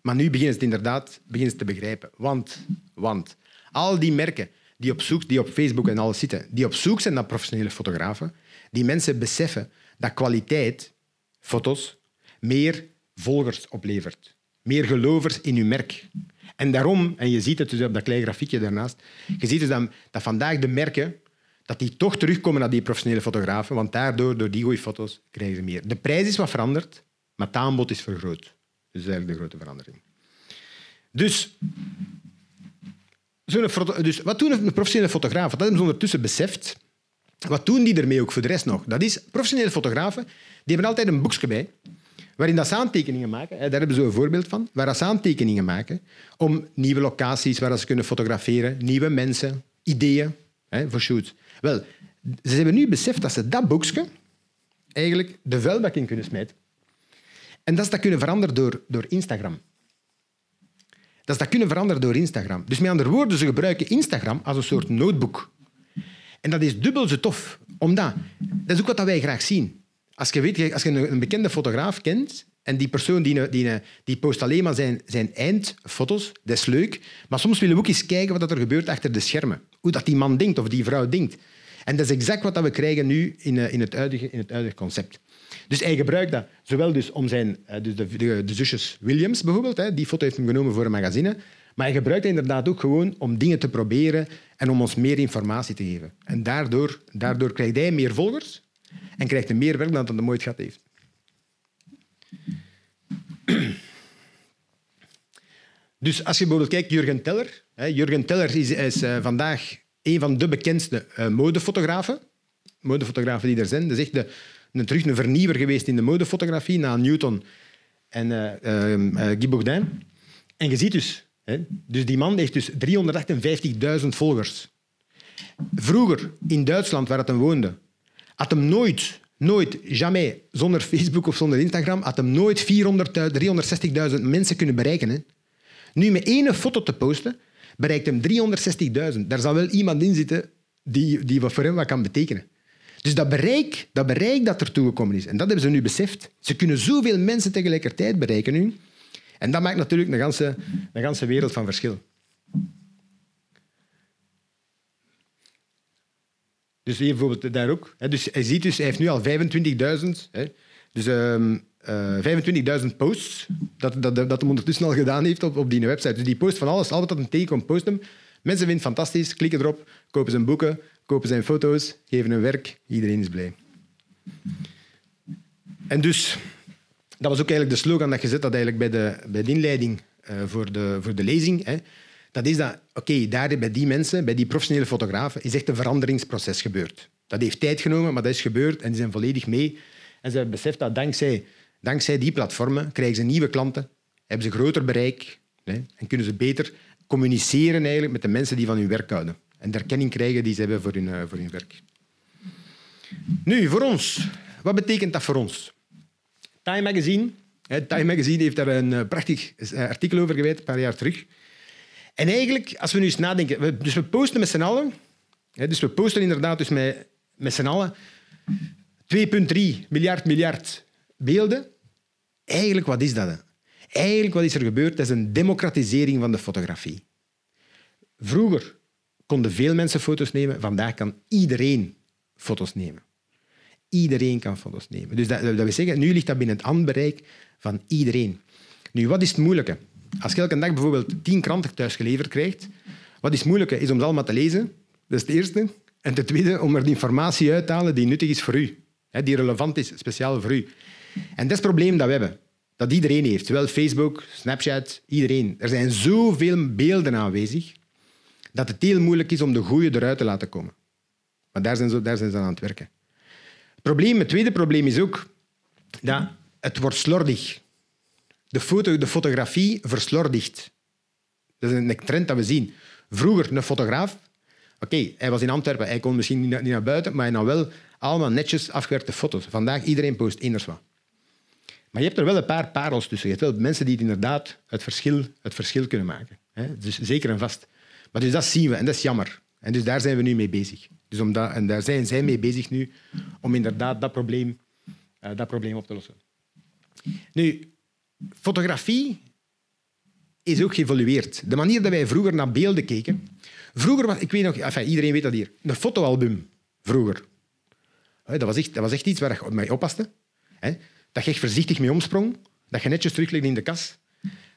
maar nu beginnen ze het inderdaad beginnen ze te begrijpen. Want, want al die merken die op, zoek, die op Facebook en alles zitten, die op zoek zijn naar professionele fotografen, die mensen beseffen dat kwaliteit, foto's, meer volgers oplevert. Meer gelovers in uw merk. En daarom, en je ziet het dus op dat kleine grafiekje daarnaast, je ziet dus dat, dat vandaag de merken dat die toch terugkomen naar die professionele fotografen, want daardoor, door die goede foto's, krijgen ze meer. De prijs is wat veranderd, maar het aanbod is vergroot. Dus dat is eigenlijk de grote verandering. Dus, dus wat doen een professionele fotograaf? Dat hebben ze ondertussen beseft. Wat doen die ermee ook voor de rest nog? Dat is, professionele fotografen die hebben altijd een boekje bij, waarin dat ze aantekeningen maken. Daar hebben ze een voorbeeld van. Waar ze aantekeningen maken om nieuwe locaties waar ze kunnen fotograferen, nieuwe mensen, ideeën voor shoots. Wel, ze hebben nu beseft dat ze dat boekje eigenlijk de vuilbak in kunnen smijten. En dat ze dat kunnen veranderen door, door Instagram. Dat ze dat kunnen veranderen door Instagram. Dus met andere woorden, ze gebruiken Instagram als een soort notebook. En dat is dubbel zo tof, omdat dat is ook wat wij graag zien. Als je, weet, als je een bekende fotograaf kent en die persoon die, die, die post alleen maar zijn, zijn eindfoto's, dat is leuk. Maar soms willen we ook eens kijken wat er gebeurt achter de schermen. Hoe dat die man denkt of die vrouw denkt. En dat is exact wat we krijgen nu in, eh, in, het, huidige, in het huidige concept. Dus hij gebruikt dat zowel dus om zijn... Eh, dus de, de, de zusjes Williams bijvoorbeeld, die foto heeft hem genomen voor een magazine. Maar hij gebruikt het inderdaad ook gewoon om dingen te proberen en om ons meer informatie te geven. En daardoor, daardoor krijgt hij meer volgers en krijgt hij meer werk dan dat hij ooit gehad heeft. Dus als je bijvoorbeeld kijkt, Jurgen Teller. Jurgen Teller is, is uh, vandaag een van de bekendste uh, modefotografen. Modefotografen die er zijn. Dat is de, een, terug een vernieuwer geweest in de modefotografie na Newton en uh, Guy Bourdin. En je ziet dus, hè, dus die man heeft dus 358.000 volgers. Vroeger in Duitsland, waar hem woonde, had hem nooit, nooit, jamais, zonder Facebook of zonder Instagram, had hem nooit 360.000 mensen kunnen bereiken. Nu met één foto te posten, bereikt hem 360.000. Daar zal wel iemand in zitten die, die wat voor hem wat kan betekenen. Dus dat bereik, dat bereik dat er toegekomen is, en dat hebben ze nu beseft. Ze kunnen zoveel mensen tegelijkertijd bereiken nu. En dat maakt natuurlijk een ganse, een ganse wereld van verschil. Dus hier bijvoorbeeld daar ook. Dus hij ziet dus, hij heeft nu al 25.000. Dus um, uh, 25.000 posts dat, dat, dat hij ondertussen al gedaan heeft op, op die website. Dus die post van alles, altijd dat een tegenkomt, post hem. Mensen vinden het fantastisch, klikken erop, kopen zijn boeken, kopen zijn foto's, geven hun werk. Iedereen is blij. En dus, dat was ook eigenlijk de slogan dat je zet dat eigenlijk bij de, bij de inleiding uh, voor, de, voor de lezing. Hè. Dat is dat, oké, daar bij die mensen, bij die professionele fotografen, is echt een veranderingsproces gebeurd. Dat heeft tijd genomen, maar dat is gebeurd en die zijn volledig mee. En ze hebben beseft dat dankzij Dankzij die platformen krijgen ze nieuwe klanten, hebben ze groter bereik hè, en kunnen ze beter communiceren eigenlijk met de mensen die van hun werk houden. En de erkenning krijgen die ze hebben voor hun, eh, voor hun werk. Nu, voor ons. Wat betekent dat voor ons? Time Magazine. Time Magazine heeft daar een eh, prachtig eh, artikel over gewijd, een paar jaar terug. En eigenlijk, als we nu eens nadenken... We, dus we posten met z'n allen. Dus we posten inderdaad dus met, met z'n allen 2,3 miljard miljard beelden. Eigenlijk, wat is dat? Eigenlijk, wat is er gebeurd? Dat is een democratisering van de fotografie. Vroeger konden veel mensen foto's nemen. Vandaag kan iedereen foto's nemen. Iedereen kan foto's nemen. Dus dat, dat wil zeggen, nu ligt dat binnen het handbereik van iedereen. Nu, wat is het moeilijke? Als je elke dag bijvoorbeeld tien kranten thuis geleverd krijgt, wat is het moeilijke? Is om ze allemaal te lezen. Dat is het eerste. En ten tweede, om er de informatie uit te halen die nuttig is voor u. Die relevant is, speciaal voor u. En dat is het probleem dat we hebben. Dat iedereen heeft. Zowel Facebook, Snapchat, iedereen. Er zijn zoveel beelden aanwezig dat het heel moeilijk is om de goede eruit te laten komen. Maar daar zijn ze, daar zijn ze aan het werken. Het, probleem, het tweede probleem is ook dat het wordt slordig. De, foto, de fotografie verslordigt. Dat is een trend dat we zien. Vroeger een fotograaf. Oké, hij was in Antwerpen, hij kon misschien niet naar, buiten, maar hij nam wel allemaal netjes afgewerkte foto's. Vandaag iedereen post eenders wat. Maar je hebt er wel een paar parels tussen. Je hebt wel mensen die het inderdaad het verschil, het verschil kunnen maken. Dus zeker en vast. Maar dus dat zien we en dat is jammer. En dus daar zijn we nu mee bezig. Dus om dat, en daar zijn zij mee bezig nu om inderdaad dat probleem, uh, dat probleem op te lossen. Nu, fotografie is ook geëvolueerd. De manier dat wij vroeger naar beelden keken. Vroeger was, ik weet nog, iedereen weet dat hier, een fotoalbum vroeger. Dat was echt, dat was echt iets waar je mee oppaste dat je echt voorzichtig mee omsprong, dat je netjes teruglegde in de kas.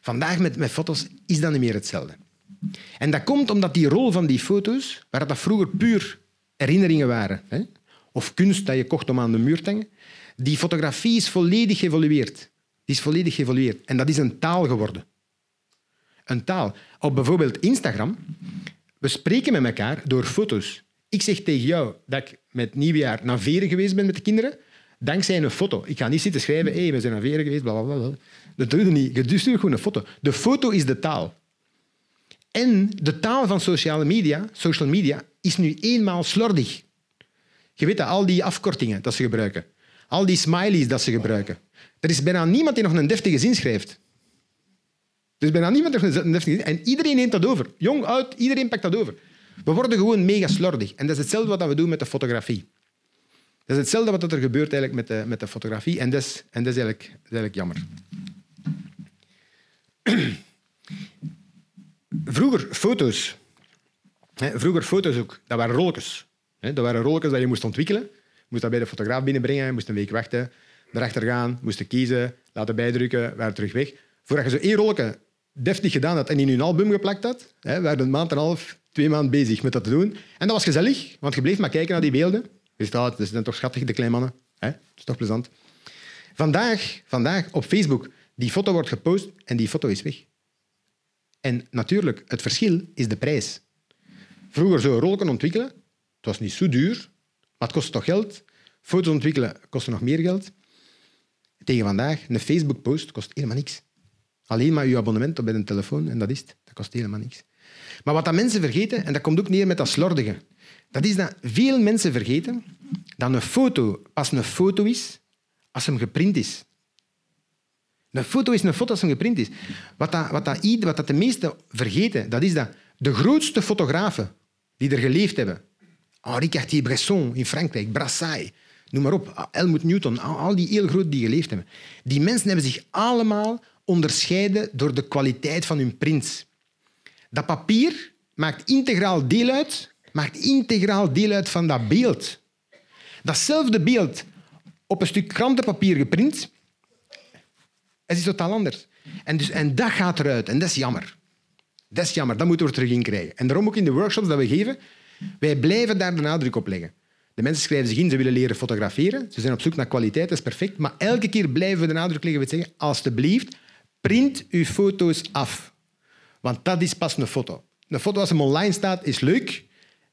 Vandaag met, met foto's is dat niet meer hetzelfde. En dat komt omdat die rol van die foto's, waar dat vroeger puur herinneringen waren, hè, of kunst dat je kocht om aan de muur te hangen, die fotografie is volledig geëvolueerd. Die is volledig geëvolueerd. En dat is een taal geworden. Een taal. Op bijvoorbeeld Instagram, we spreken met elkaar door foto's. Ik zeg tegen jou dat ik met nieuwjaar naar Veren geweest ben met de kinderen dankzij een foto. Ik ga niet zitten schrijven, hey, we zijn naar Veren geweest, bla, bla, bla. Dat doe je niet. Je stuurt gewoon een foto. De foto is de taal. En de taal van sociale media, social media is nu eenmaal slordig. Je weet dat, al die afkortingen dat ze gebruiken. Al die smileys dat ze gebruiken. Er is bijna niemand die nog een deftige zin schrijft. Er is bijna niemand die nog een deftige zin... En iedereen neemt dat over. Jong, oud, iedereen pakt dat over. We worden gewoon mega slordig. En dat is hetzelfde wat we doen met de fotografie. Dat is hetzelfde wat er gebeurt eigenlijk met de, met de fotografie. En dat is, en dat is, eigenlijk, dat is eigenlijk jammer. Vroeger foto's. Vroeger foto's ook. Dat waren rolletjes. Dat waren rolletjes dat je moest ontwikkelen. Je moest dat bij de fotograaf binnenbrengen. Moest een week wachten. Erachter gaan. Moest kiezen. Laten bijdrukken. Waren terug weg. Voordat je zo één rolletje deftig gedaan had en in je album geplakt had, hè, waren een maand en een half, twee maanden bezig met dat te doen. En dat was gezellig, want je bleef maar kijken naar die beelden. Je staat, dat zijn toch schattig, de kleine mannen. Hè? Dat is toch plezant. Vandaag, vandaag op Facebook, die foto wordt gepost en die foto is weg. En natuurlijk, het verschil is de prijs. Vroeger zo een rol ontwikkelen, het was niet zo duur, maar het kostte toch geld. Foto's ontwikkelen kostte nog meer geld. Tegen vandaag, een Facebook-post kost helemaal niks. Alleen maar je abonnement op een telefoon en dat is het. Dat kost helemaal niks. Maar wat dat mensen vergeten, en dat komt ook neer met dat slordige, dat is dat veel mensen vergeten dat een foto pas een foto is als hem geprint is. Een foto is een foto als hem geprint is. Wat, dat, wat, dat, wat dat de meesten vergeten, dat is dat de grootste fotografen die er geleefd hebben, Henri Cartier-Bresson in Frankrijk, Brassai, noem maar op, Helmut Newton, al die heel groot die geleefd hebben, die mensen hebben zich allemaal onderscheiden door de kwaliteit van hun prints. Dat papier maakt integraal deel uit, maakt integraal deel uit van dat beeld. Datzelfde beeld op een stuk krantenpapier geprint, het is totaal anders. En, dus, en dat gaat eruit en dat is jammer. Dat is jammer, dat moeten we terug in krijgen. En daarom ook in de workshops dat we geven, wij blijven daar de nadruk op leggen. De mensen schrijven zich in, ze willen leren fotograferen, ze zijn op zoek naar kwaliteit, dat is perfect, maar elke keer blijven we de nadruk leggen, we zeggen, alsjeblieft, print uw foto's af. Want dat is pas een foto. Een foto als hem online staat, is leuk.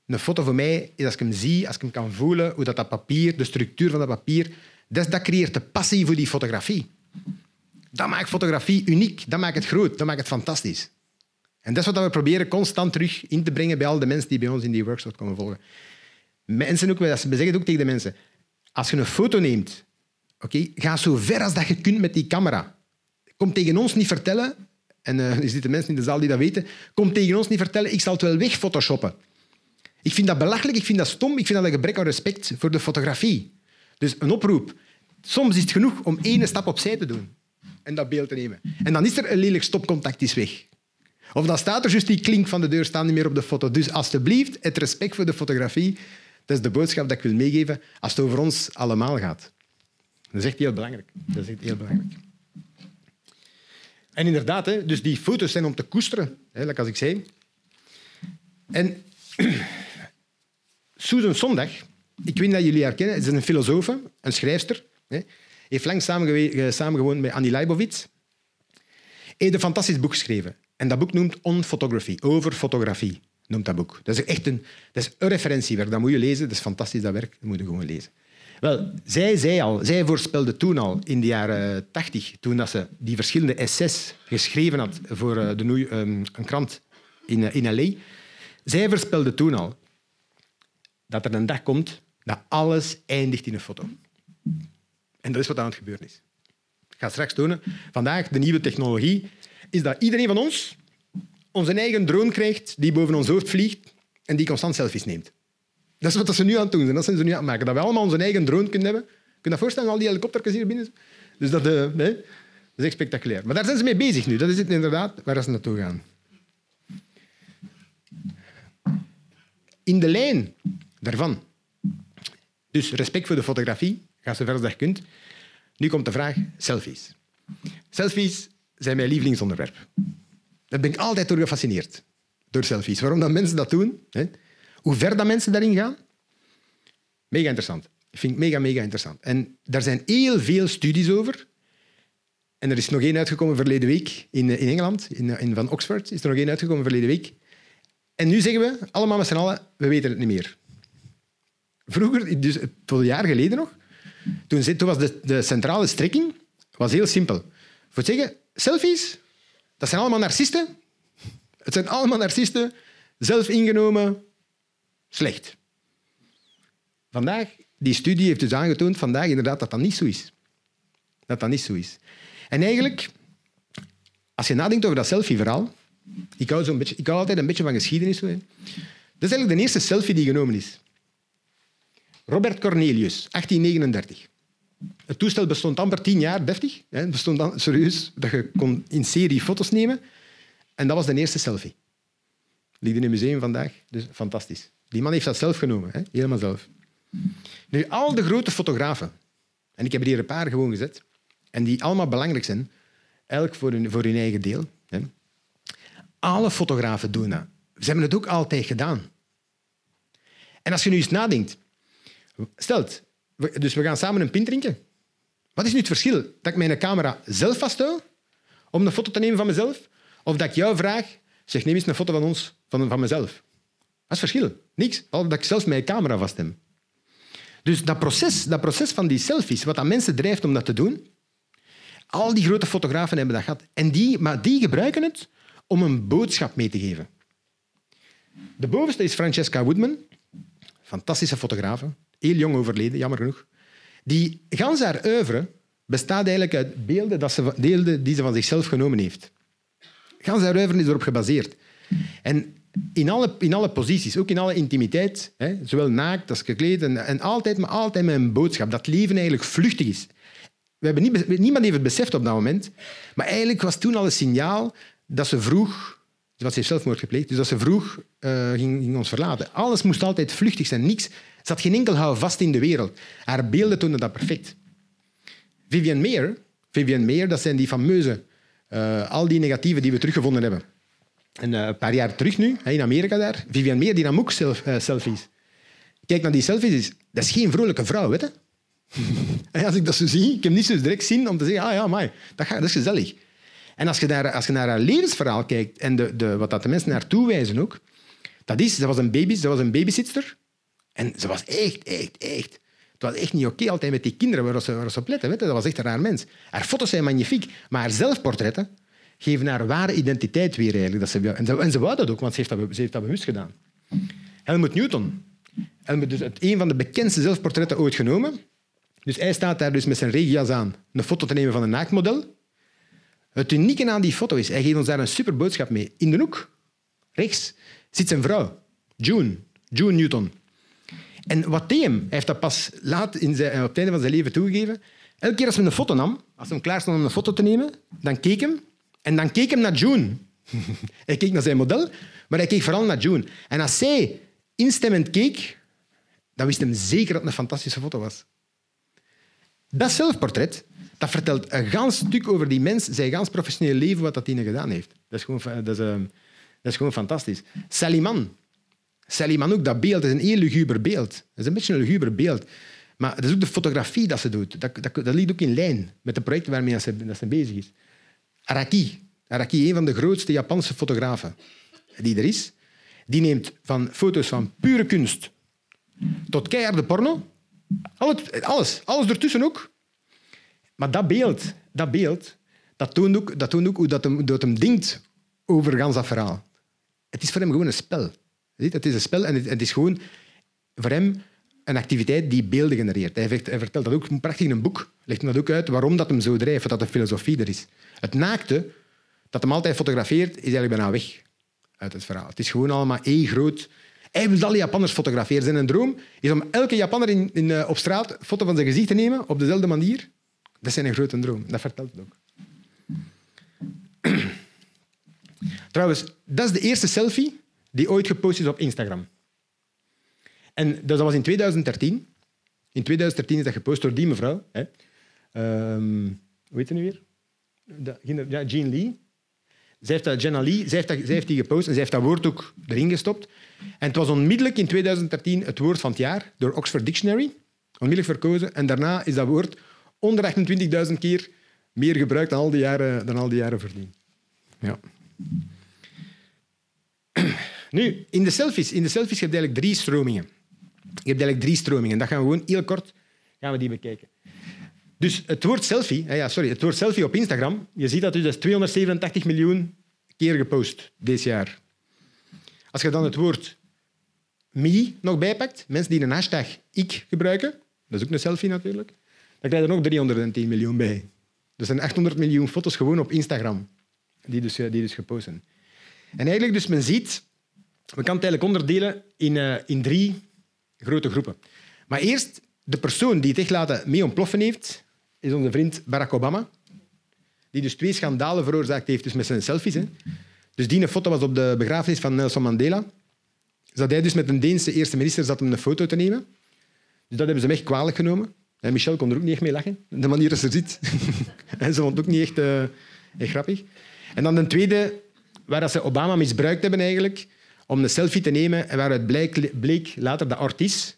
Een foto voor mij is als ik hem zie, als ik hem kan voelen, hoe dat, dat papier, de structuur van dat papier, dat, dat creëert de passie voor die fotografie. Dat maakt fotografie uniek, dat maakt het groot, dat maakt het fantastisch. En dat is wat we proberen constant terug in te brengen bij al de mensen die bij ons in die workshop komen volgen. Mensen ook, we zeggen het ook tegen de mensen. Als je een foto neemt, oké, ga zo ver als dat je kunt met die camera. Kom tegen ons niet vertellen, en uh, er zitten mensen in de zaal die dat weten, kom tegen ons niet vertellen, ik zal het wel weg photoshoppen. Ik vind dat belachelijk, ik vind dat stom, ik vind dat een gebrek aan respect voor de fotografie. Dus een oproep. Soms is het genoeg om één stap opzij te doen en dat beeld te nemen. En dan is er een lelijk stopcontact is weg. Of dan staat er juist die klink van de deur staan niet meer op de foto. Dus alsjeblieft, het respect voor de fotografie, dat is de boodschap dat ik wil meegeven als het over ons allemaal gaat. Dat is echt heel belangrijk. Dat is echt heel belangrijk. En inderdaad, hè, dus die foto's zijn om te koesteren, hè, als ik zei. En Susan Zondag, ik weet dat jullie haar kennen, is een filosoof, een schrijfster. Hè, heeft lang samengewoond met Annie Leibovitz. Heeft een fantastisch boek geschreven. En dat boek noemt On Photography, over fotografie, noemt dat boek. Dat is echt een, dat is een referentiewerk, dat moet je lezen. Dat is fantastisch, dat werk, dat moet je gewoon lezen. Wel, zij zei al, zij voorspelde toen al, in de jaren tachtig, toen dat ze die verschillende essays geschreven had voor eh, de um, een krant in, eh, in L.A., zij voorspelde toen al dat er een dag komt dat alles eindigt in een foto. En dat is wat aan het gebeuren is. Ik ga straks tonen. Vandaag, de nieuwe technologie, is dat iedereen van ons onze eigen drone krijgt die boven ons hoofd vliegt en die constant selfies neemt. Dat is wat ze nu aan het doen zijn. Dat zijn ze nu aan het maken. Dat we allemaal onze eigen drone kunnen hebben. Kun je dat voorstellen, al die helikopters hier binnen? Dus dat, nee, dat is echt spectaculair. Maar daar zijn ze mee bezig nu. Dat is het inderdaad waar ze naartoe gaan. In de lijn daarvan. Dus respect voor de fotografie. Ga zo ver als je kunt. Nu komt de vraag, selfies. Selfies zijn mijn lievelingsonderwerp. Daar ben ik altijd door gefascineerd. Door selfies. Waarom dat mensen dat doen. Hè? Hoe ver dat mensen daarin gaan. Mega interessant. Ik vind het mega, mega interessant. En daar zijn heel veel studies over. En er is nog één uitgekomen verleden week in, in Engeland, in, in, van Oxford. Is er nog één uitgekomen verleden week. En nu zeggen we, allemaal met z'n allen, we weten het niet meer. Vroeger, dus tot een jaar geleden nog, toen, toen was de, de centrale strekking was heel simpel. Voor zeggen, selfies, dat zijn allemaal narcisten. Het zijn allemaal narcisten, zelf ingenomen, slecht. Vandaag, die studie heeft dus aangetoond vandaag inderdaad dat dat niet zo is. Dat dat niet zo is. En eigenlijk, als je nadenkt over dat selfie-verhaal, ik hou, beetje, ik hou altijd een beetje van geschiedenis. Dat is eigenlijk de eerste selfie die genomen is. Robert Cornelius, 1839. Het toestel bestond amper tien jaar, deftig. Het bestond dan, serieus, dat je kon in serie foto's nemen. En dat was de eerste selfie. Ligt in het museum vandaag. Dus fantastisch. Die man heeft dat zelf genomen, hè? helemaal zelf. Nu, al de grote fotografen, en ik heb er hier een paar gewoon gezet, en die allemaal belangrijk zijn, elk voor hun, voor hun eigen deel. Hè? Alle fotografen doen dat. Ze hebben het ook altijd gedaan. En als je nu eens nadenkt, stelt, dus we gaan samen een pint drinken. Wat is nu het verschil? Dat ik mijn camera zelf vasthoud om een foto te nemen van mezelf? Of dat ik jou vraag, zeg, neem eens een foto van ons, van, van mezelf. Dat is het verschil. Niks. Behalve dat ik zelfs mijn camera vast heb. Dus dat proces, dat proces van die selfies, wat dat mensen drijft om dat te doen, al die grote fotografen hebben dat gehad. En die, maar die gebruiken het om een boodschap mee te geven. De bovenste is Francesca Woodman, fantastische fotografe, heel jong overleden, jammer genoeg. Die gans haar oeuvre bestaat eigenlijk uit beelden, dat ze, die ze van zichzelf genomen heeft. Gans haar oeuvre is erop gebaseerd. En in alle, in alle posities, ook in alle intimiteit, hè, zowel naakt als gekleed, en, en altijd, maar altijd met een boodschap, dat leven eigenlijk vluchtig is. We hebben niet, niemand heeft het beseft op dat moment, maar eigenlijk was toen al een signaal dat ze vroeg ze was heeft zelfmoord gepleegd, dus dat ze vroeg uh, ging, ging, ons verlaten. Alles moest altijd vluchtig zijn, niks. Ze had geen enkel houvast in de wereld. Haar beelden toonden dat perfect. Vivian Mayer, Vivian dat zijn die fameuze, uh, al die negatieven die we teruggevonden hebben. En, uh, een paar jaar terug nu, in Amerika daar, Vivian Mayer die nam ook self, selfies. Kijk naar die selfies, dat is geen vrolijke vrouw, weet en als ik dat zo zie, ik heb niet zo direct zin om te zeggen, ah ja, maar dat, dat is gezellig. En als je naar, als je naar haar levensverhaal kijkt en de, de, wat dat de mensen naartoe wijzen ook, dat is, ze was een baby, ze was een babysitter. En ze was echt, echt, echt. Het was echt niet oké altijd met die kinderen waar ze, waar ze op letten. Weet je? Dat was echt een raar mens. Haar foto's zijn magnifiek, maar haar zelfportretten geven haar ware identiteit weer. Eigenlijk. Dat ze, en, ze, en ze wou dat ook, want ze heeft dat, ze heeft dat bewust gedaan. Helmut Newton. Helmut, dus een van de bekendste zelfportretten ooit genomen. Dus hij staat daar dus met zijn regenjas aan een foto te nemen van een naaktmodel. Het unieke aan die foto is, hij geeft ons daar een super boodschap mee. In de hoek, rechts, zit zijn vrouw, June, June Newton. En wat deed hem? Hij heeft dat pas laat in zijn, op het einde van zijn leven toegegeven. Elke keer als we een foto nam, als hij klaar stond om een foto te nemen, dan keek hem en dan keek hem naar June. hij keek naar zijn model, maar hij keek vooral naar June. En als zij instemmend keek, dan wist hij zeker dat het een fantastische foto was. Dat zelfportret dat vertelt een gans stuk over die mens, zijn gans professioneel leven, wat dat die gedaan heeft. Dat is gewoon, dat is, uh, dat is gewoon fantastisch. Saliman. Saliman ook, dat beeld is een heel luguber beeld. Dat is een beetje een luguber beeld. Maar dat is ook de fotografie dat ze doet. Dat, dat, dat ligt ook in lijn met de projecten waarmee ze, dat ze bezig is. Araki. Araki, een van de grootste Japanse fotografen die er is, die neemt van foto's van pure kunst tot keiharde porno. Alles, alles, alles ertussen ook. Maar dat beeld, dat beeld, dat toont ook, dat toont ook hoe dat hem, dat hem denkt over dat verhaal. Het is voor hem gewoon een spel. Het is een spel en het is gewoon voor hem een activiteit die beelden genereert. Hij, vertelt dat ook prachtig in een boek. Legt hem dat ook uit waarom dat hem zo drijft, dat de filosofie er is. Het naakte, dat hem altijd fotografeert, is eigenlijk bijna weg uit het verhaal. Het is gewoon allemaal één groot... Hij wil alle Japanners fotograferen. Zijn droom is om elke Japanner in, in, eh, op straat een foto van zijn gezicht te nemen op dezelfde manier dat is een grote droom. Dat vertelt het ook. Trouwens, dat is de eerste selfie die ooit gepost is op Instagram. En dat was in 2013. In 2013 is dat gepost door die mevrouw. Hè. Um, hoe heet ze nu weer? Ja, Jean Lee. Zij heeft dat, Jenna Lee, zij heeft, dat, zij heeft die gepost en zij heeft dat woord ook erin gestopt. En het was onmiddellijk in 2013 het woord van het jaar door Oxford Dictionary. Onmiddellijk verkozen. En daarna is dat woord onder 28.000 keer meer gebruikt dan al die jaren, dan al die jaren voordien. Ja. Nu, in de selfies, in de selfies heb je eigenlijk drie stromingen. Je hebt eigenlijk drie stromingen. Dat gaan we gewoon heel kort gaan we die bekijken. Dus het woord selfie, ja, sorry, het woord selfie op Instagram, je ziet dat dus 287 miljoen keer gepost dit jaar. Als je dan het woord me nog bijpakt, mensen die een hashtag ik gebruiken, dat is ook een selfie natuurlijk, dan krijg je er nog 310 miljoen bij. Er zijn 800 miljoen foto's gewoon op Instagram die dus, die dus gepost zijn. En eigenlijk, dus men ziet We kunnen het eigenlijk onderdelen in, uh, in drie grote groepen. Maar eerst, de persoon die het echt laten mee ontploffen heeft, is onze vriend Barack Obama. Die dus twee schandalen veroorzaakt heeft dus met zijn selfies. Hè. Dus die foto was op de begrafenis van Nelson Mandela. Dat hij dus met een Deense eerste minister zat om een foto te nemen. Dus dat hebben ze hem echt kwalijk genomen. En Michel kon er ook niet echt mee lachen, de manier dat ze ziet. en ze vond het ook niet echt, uh, echt grappig. En dan de tweede, waar dat ze Obama misbruikt hebben eigenlijk, om een selfie te nemen en waaruit bleek, bleek later dat Ortiz,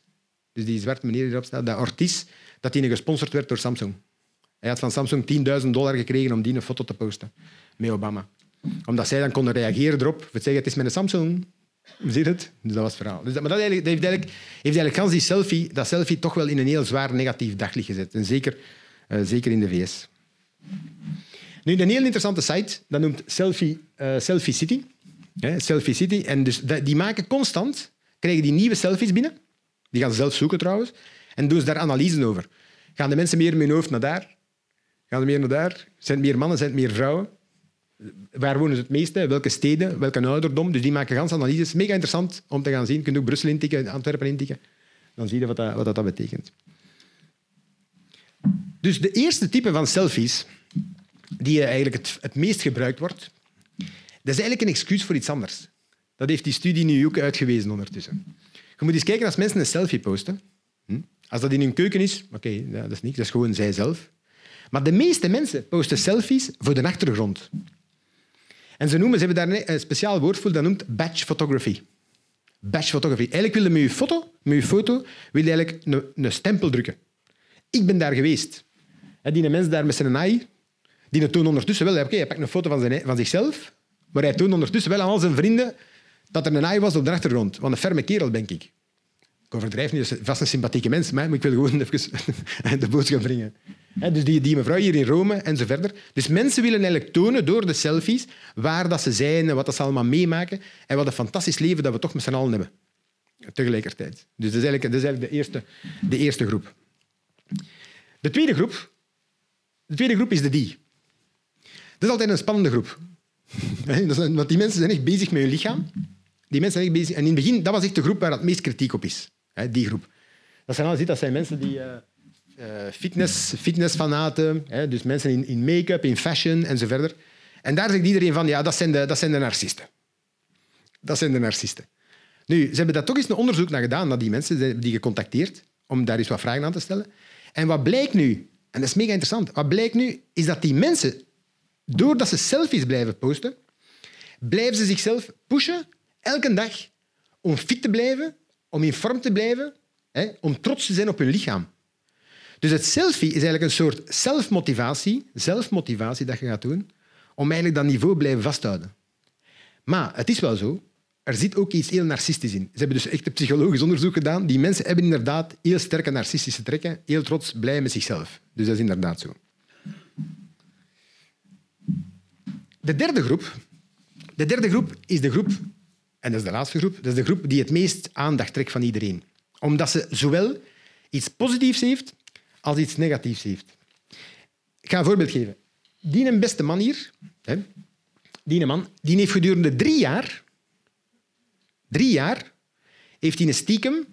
dus die zwarte meneer die erop staat, dat Ortiz, dat hij gesponsord werd door Samsung. Hij had van Samsung 10.000 dollar gekregen om die een foto te posten met Obama. Omdat zij dan konden reageren erop. Zeggen, het is met een Samsung. Zie je het? Dus dat was het verhaal. Dus dat, maar dat, heeft eigenlijk, heeft eigenlijk die selfie, dat selfie toch wel in een heel zwaar negatief daglicht gezet. En zeker, uh, zeker in de VS. Nu, een heel interessante site, dat noemt Selfie, uh, Selfie City. Selfie City. En dus die maken constant, krijgen die nieuwe selfies binnen. Die gaan ze zelf zoeken trouwens. En doen ze daar analyses over. Gaan de mensen meer met hun hoofd naar daar? Gaan ze meer naar daar? Zijn meer mannen? Zijn meer vrouwen? Waar wonen ze het meeste? Welke steden? Welke ouderdom? Dus die maken ganse analyses. Mega interessant om te gaan zien. Je kunt ook Brussel intikken, Antwerpen intikken. Dan zie je wat dat, wat dat betekent. Dus de eerste type van selfies die eigenlijk het, het meest gebruikt wordt, dat is eigenlijk een excuus voor iets anders. Dat heeft die studie nu ook uitgewezen ondertussen. Je moet eens kijken als mensen een selfie posten. Hm? Als dat in hun keuken is, oké, dat is niks, dat is gewoon zijzelf. Maar de meeste mensen posten selfies voor de achtergrond. En ze, noemen, ze hebben daar een speciaal woord voor, dat noemt batch photography. Batch photography. Eigenlijk wil je met je foto, met je foto wil eigenlijk een, een stempel drukken. Ik ben daar geweest. Die mens daar met zijn AI, die toont ondertussen wel... Oké, hij pakt een foto van, zijn, van zichzelf, maar hij toont ondertussen wel aan al zijn vrienden dat er een AI was op de achtergrond. Want een ferme kerel, denk ik. Ik overdrijf niet, vast een sympathieke mens, maar ik wil gewoon even de boodschap brengen. Dus die, die mevrouw hier in Rome en zo verder. Dus mensen willen eigenlijk tonen door de selfies waar dat ze zijn en wat dat ze allemaal meemaken en wat een fantastisch leven dat we toch met z'n allen hebben. Tegelijkertijd. Dus dat is eigenlijk, dat is eigenlijk de, eerste, de eerste groep. De tweede groep, de tweede groep is de die. Dat is altijd een spannende groep. Want die mensen zijn echt bezig met hun lichaam. Die mensen zijn echt bezig. En in het begin, dat was echt de groep waar het meest kritiek op is. Die groep. Dat zijn, dat zijn mensen die... Uh, fitness, fitnessfanaten, hè, dus mensen in, in make-up, in fashion en zo verder. En daar zegt iedereen van, ja, dat zijn de, dat zijn narcisten. Dat zijn de narcisten. Nu, ze hebben daar toch eens een onderzoek naar gedaan, naar die mensen, die gecontacteerd, om daar eens wat vragen aan te stellen. En wat blijkt nu, en dat is mega interessant, wat blijkt nu, is dat die mensen, doordat ze selfies blijven posten, blijven ze zichzelf pushen, elke dag, om fit te blijven, om in vorm te blijven, hè, om trots te zijn op hun lichaam. Dus het selfie is eigenlijk een soort zelfmotivatie, zelfmotivatie dat je gaat doen, om eigenlijk dat niveau blijven vasthouden. Maar het is wel zo, er zit ook iets heel narcistisch in. Ze hebben dus echt een psychologisch onderzoek gedaan. Die mensen hebben inderdaad heel sterke narcistische trekken, heel trots, blij met zichzelf. Dus dat is inderdaad zo. De derde groep, de derde groep is de groep, en dat is de laatste groep, dat is de groep die het meest aandacht trekt van iedereen. Omdat ze zowel iets positiefs heeft als iets negatiefs heeft. Ik ga een voorbeeld geven. Die een beste man hier, hè, die man, die heeft gedurende drie jaar, drie jaar, heeft hij een stiekem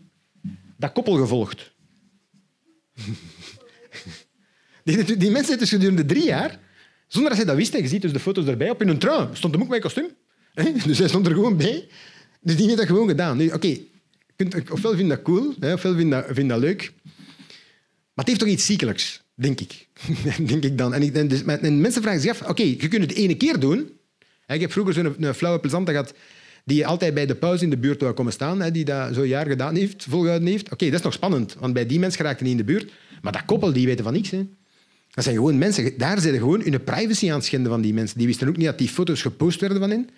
dat koppel gevolgd. Die, die mensen dus gedurende drie jaar, zonder dat ze dat wisten, je ziet dus de foto's erbij, op een trui stond hem ook met kostuum. Dus hij stond er gewoon bij. Dus die heeft dat gewoon gedaan. Oké, okay, ofwel vind dat cool, ofwel vind dat, vind dat leuk. Maar het heeft toch iets ziekelijks, denk ik. denk ik dan. En, ik, dus, en mensen vragen zich af, oké, je kunt het ene keer doen. Ik heb vroeger zo'n flauwe plezante gehad die altijd bij de pauze in de buurt wou komen staan, die dat zo'n jaar gedaan heeft, volgehouden heeft. Oké, dat is nog spannend, want bij die mensen geraakte niet in de buurt. Maar dat koppel, die weten van niks. Hè. Dat zijn gewoon mensen. Daar zijn gewoon hun privacy aan het schenden van die mensen. Die wisten ook niet dat die foto's gepost werden van hen.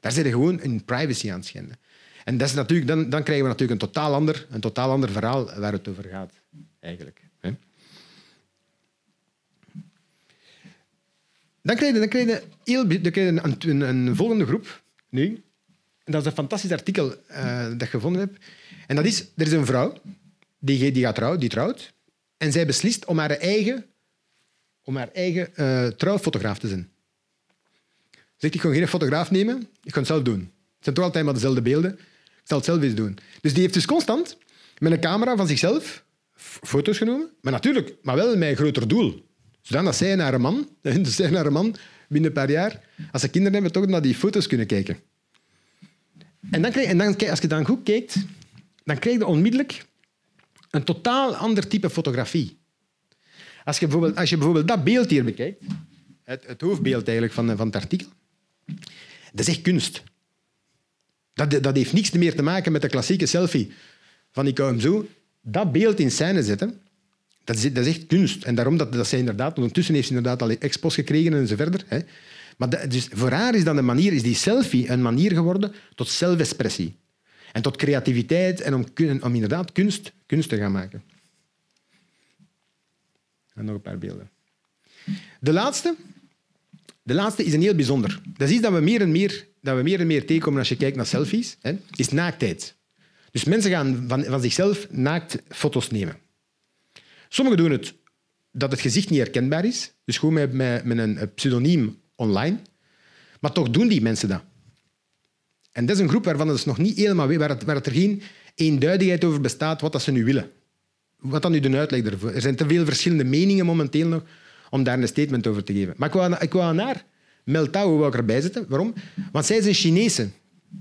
Daar zijn gewoon hun privacy aan schenden. En dat is natuurlijk, dan, dan krijgen we natuurlijk een totaal, ander, een totaal ander verhaal waar het over gaat, eigenlijk. Dan krijg je, dan krijg je, je een, een, een, volgende groep nu. En dat is een fantastisch artikel uh, dat ik gevonden heb. En dat is, er is een vrouw die, die, gaat trouwen, die trouwt. En zij beslist om haar eigen, om haar eigen uh, trouwfotograaf te zijn. Zegt, ik ga geen fotograaf nemen, ik ga het zelf doen. Het zijn toch altijd maar dezelfde beelden. zal het zelf eens doen. Dus die heeft dus constant met een camera van zichzelf foto's genomen. Maar natuurlijk, maar wel met een groter doel. Zodat zij naar een man, zij naar een man binnen een paar jaar, als ze kinderen hebben, toch naar die foto's kunnen kijken. En, dan krijg, en dan, als je dan goed kijkt, dan krijg je onmiddellijk een totaal ander type fotografie. Als je bijvoorbeeld, als je bijvoorbeeld dat beeld hier bekijkt, het, het hoofdbeeld eigenlijk van, van het artikel, dat is echt kunst. Dat, dat heeft niks meer te maken met de klassieke selfie van ik hem zo. Dat beeld in scène zetten, dat is, dat is echt kunst. En daarom dat, dat zij inderdaad, ondertussen heeft ze inderdaad al expos gekregen en zo verder. Hè. Maar dus voor haar is, dan een manier, is die selfie een manier geworden tot zelfexpressie. En tot creativiteit en om, om inderdaad kunst, kunst te gaan maken. En nog een paar beelden. De laatste, de laatste is een heel bijzonder. Dat is iets dat we meer en meer, dat we meer, en meer tegenkomen als je kijkt naar selfies, hè, is naaktheid. Dus mensen gaan van, van zichzelf naakt foto's nemen. Sommigen doen het dat het gezicht niet herkenbaar is, dus gewoon met, met, een pseudoniem online. Maar toch doen die mensen dat. En dat is een groep waarvan het nog niet helemaal weet, waar, het, waar het er geen eenduidigheid over bestaat wat dat ze nu willen. Wat dan nu de uitleg ervoor? Er zijn te veel verschillende meningen momenteel nog om daar een statement over te geven. Maar ik wou, ik wou aan haar, wou ik erbij zetten. Waarom? Want zij is een Chinese.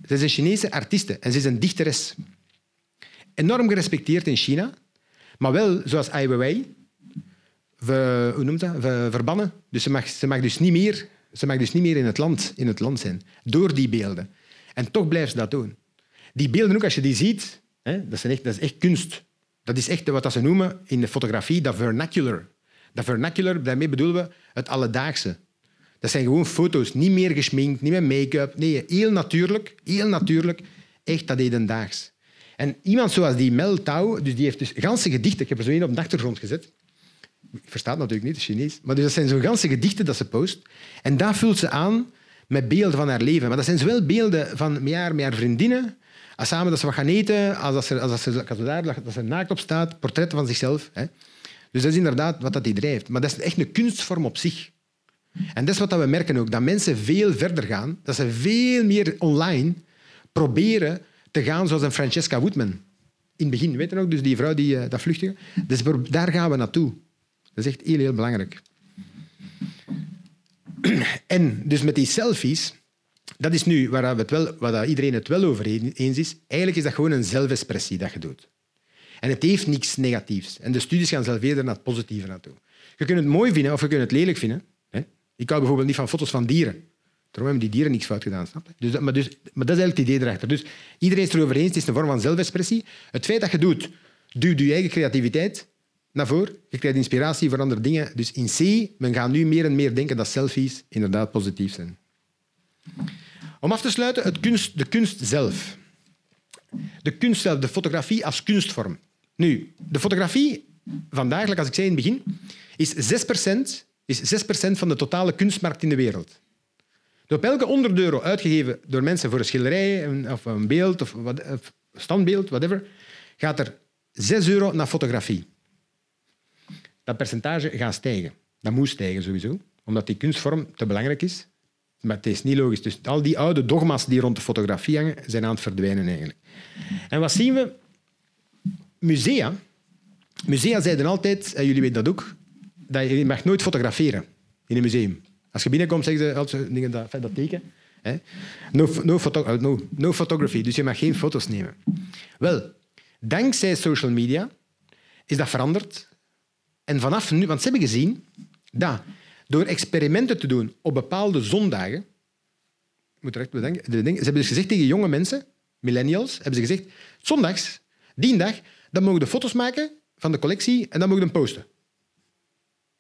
Zij is een Chinese artieste en ze is een dichteres. Enorm gerespecteerd in China, maar wel zoals Ai Weiwei, we, hoe noemt verbannen. Dus ze mag, ze, mag dus niet meer, ze mag dus niet meer in het, land, in het land zijn, door die beelden. En toch blijft ze dat doen. Die beelden ook, als je die ziet, hè, dat, echt, dat is echt kunst. Dat is echt wat ze noemen in de fotografie dat vernacular. Dat vernacular, daarmee bedoelen we het alledaagse. Dat zijn gewoon foto's, niet meer geschminkt, niet met make-up. Nee, heel natuurlijk, heel natuurlijk, echt dat hedendaags. En iemand zoals die Mel Tao, dus die heeft dus ganse gedichten, ik heb er zo één op de achtergrond gezet, ik versta het natuurlijk niet, het Chinees. Maar dus dat zijn zo'n ganse gedichten dat ze post. En dat vult ze aan met beelden van haar leven. Maar dat zijn zowel beelden van met haar, vriendinnen, als samen dat ze wat gaan eten, als dat als ze, als ze daar dat ze naakt op staat, portretten van zichzelf. Hè. Dus dat is inderdaad wat dat die drijft. Maar dat is echt een kunstvorm op zich. En dat is wat we merken ook, dat mensen veel verder gaan, dat ze veel meer online proberen te gaan zoals een Francesca Woodman. In het begin, weet je nog, dus die vrouw die eh, dat vluchtige. Dus daar gaan we naartoe. Dat is echt heel, heel belangrijk. En dus met die selfies, dat is nu waar, we het wel, waar iedereen het wel over eens is. Eigenlijk is dat gewoon een zelfexpressie dat je doet. En het heeft niks negatiefs. En de studies gaan zelf eerder naar het positieve naartoe. Je kunt het mooi vinden of je kunt het lelijk vinden. Ik hou bijvoorbeeld niet van foto's van dieren. Daarom hebben die dieren niks fout gedaan. Snap je? Dus, maar, dus, maar dat is eigenlijk het idee erachter. Dus iedereen is erover eens, het is een vorm van zelfexpressie. Het feit dat je doet, duwt je eigen creativiteit naar voren. Je krijgt inspiratie voor andere dingen. Dus in C, men gaat nu meer en meer denken dat selfies inderdaad positief zijn. Om af te sluiten, het kunst, de kunst zelf. De kunst zelf, de fotografie als kunstvorm. Nu, de fotografie vandaag, als ik zei in het begin, is 6%, is 6 van de totale kunstmarkt in de wereld. Dus op elke 100 euro uitgegeven door mensen voor een schilderij of een beeld of, wat, standbeeld, whatever, gaat er 6 euro naar fotografie. Dat percentage gaat stijgen. Dat moet stijgen sowieso, omdat die kunstvorm te belangrijk is. Maar het is niet logisch. Dus al die oude dogma's die rond de fotografie hangen, zijn aan het verdwijnen eigenlijk. En wat zien we? Musea. Musea zeiden altijd, en jullie weten dat ook, dat je mag nooit fotograferen in een museum. Als je binnenkomt, zeggen ze altijd dat, dat teken. No, no, uh, no, no photography, dus je mag geen foto's nemen. Wel, dankzij social media is dat veranderd. En vanaf nu, want ze hebben gezien dat door experimenten te doen op bepaalde zondagen, moet er echt bedenken, ze hebben dus gezegd tegen jonge mensen, millennials, hebben ze gezegd, zondags, die dag, dan mogen de foto's maken van de collectie en dan mogen hem posten.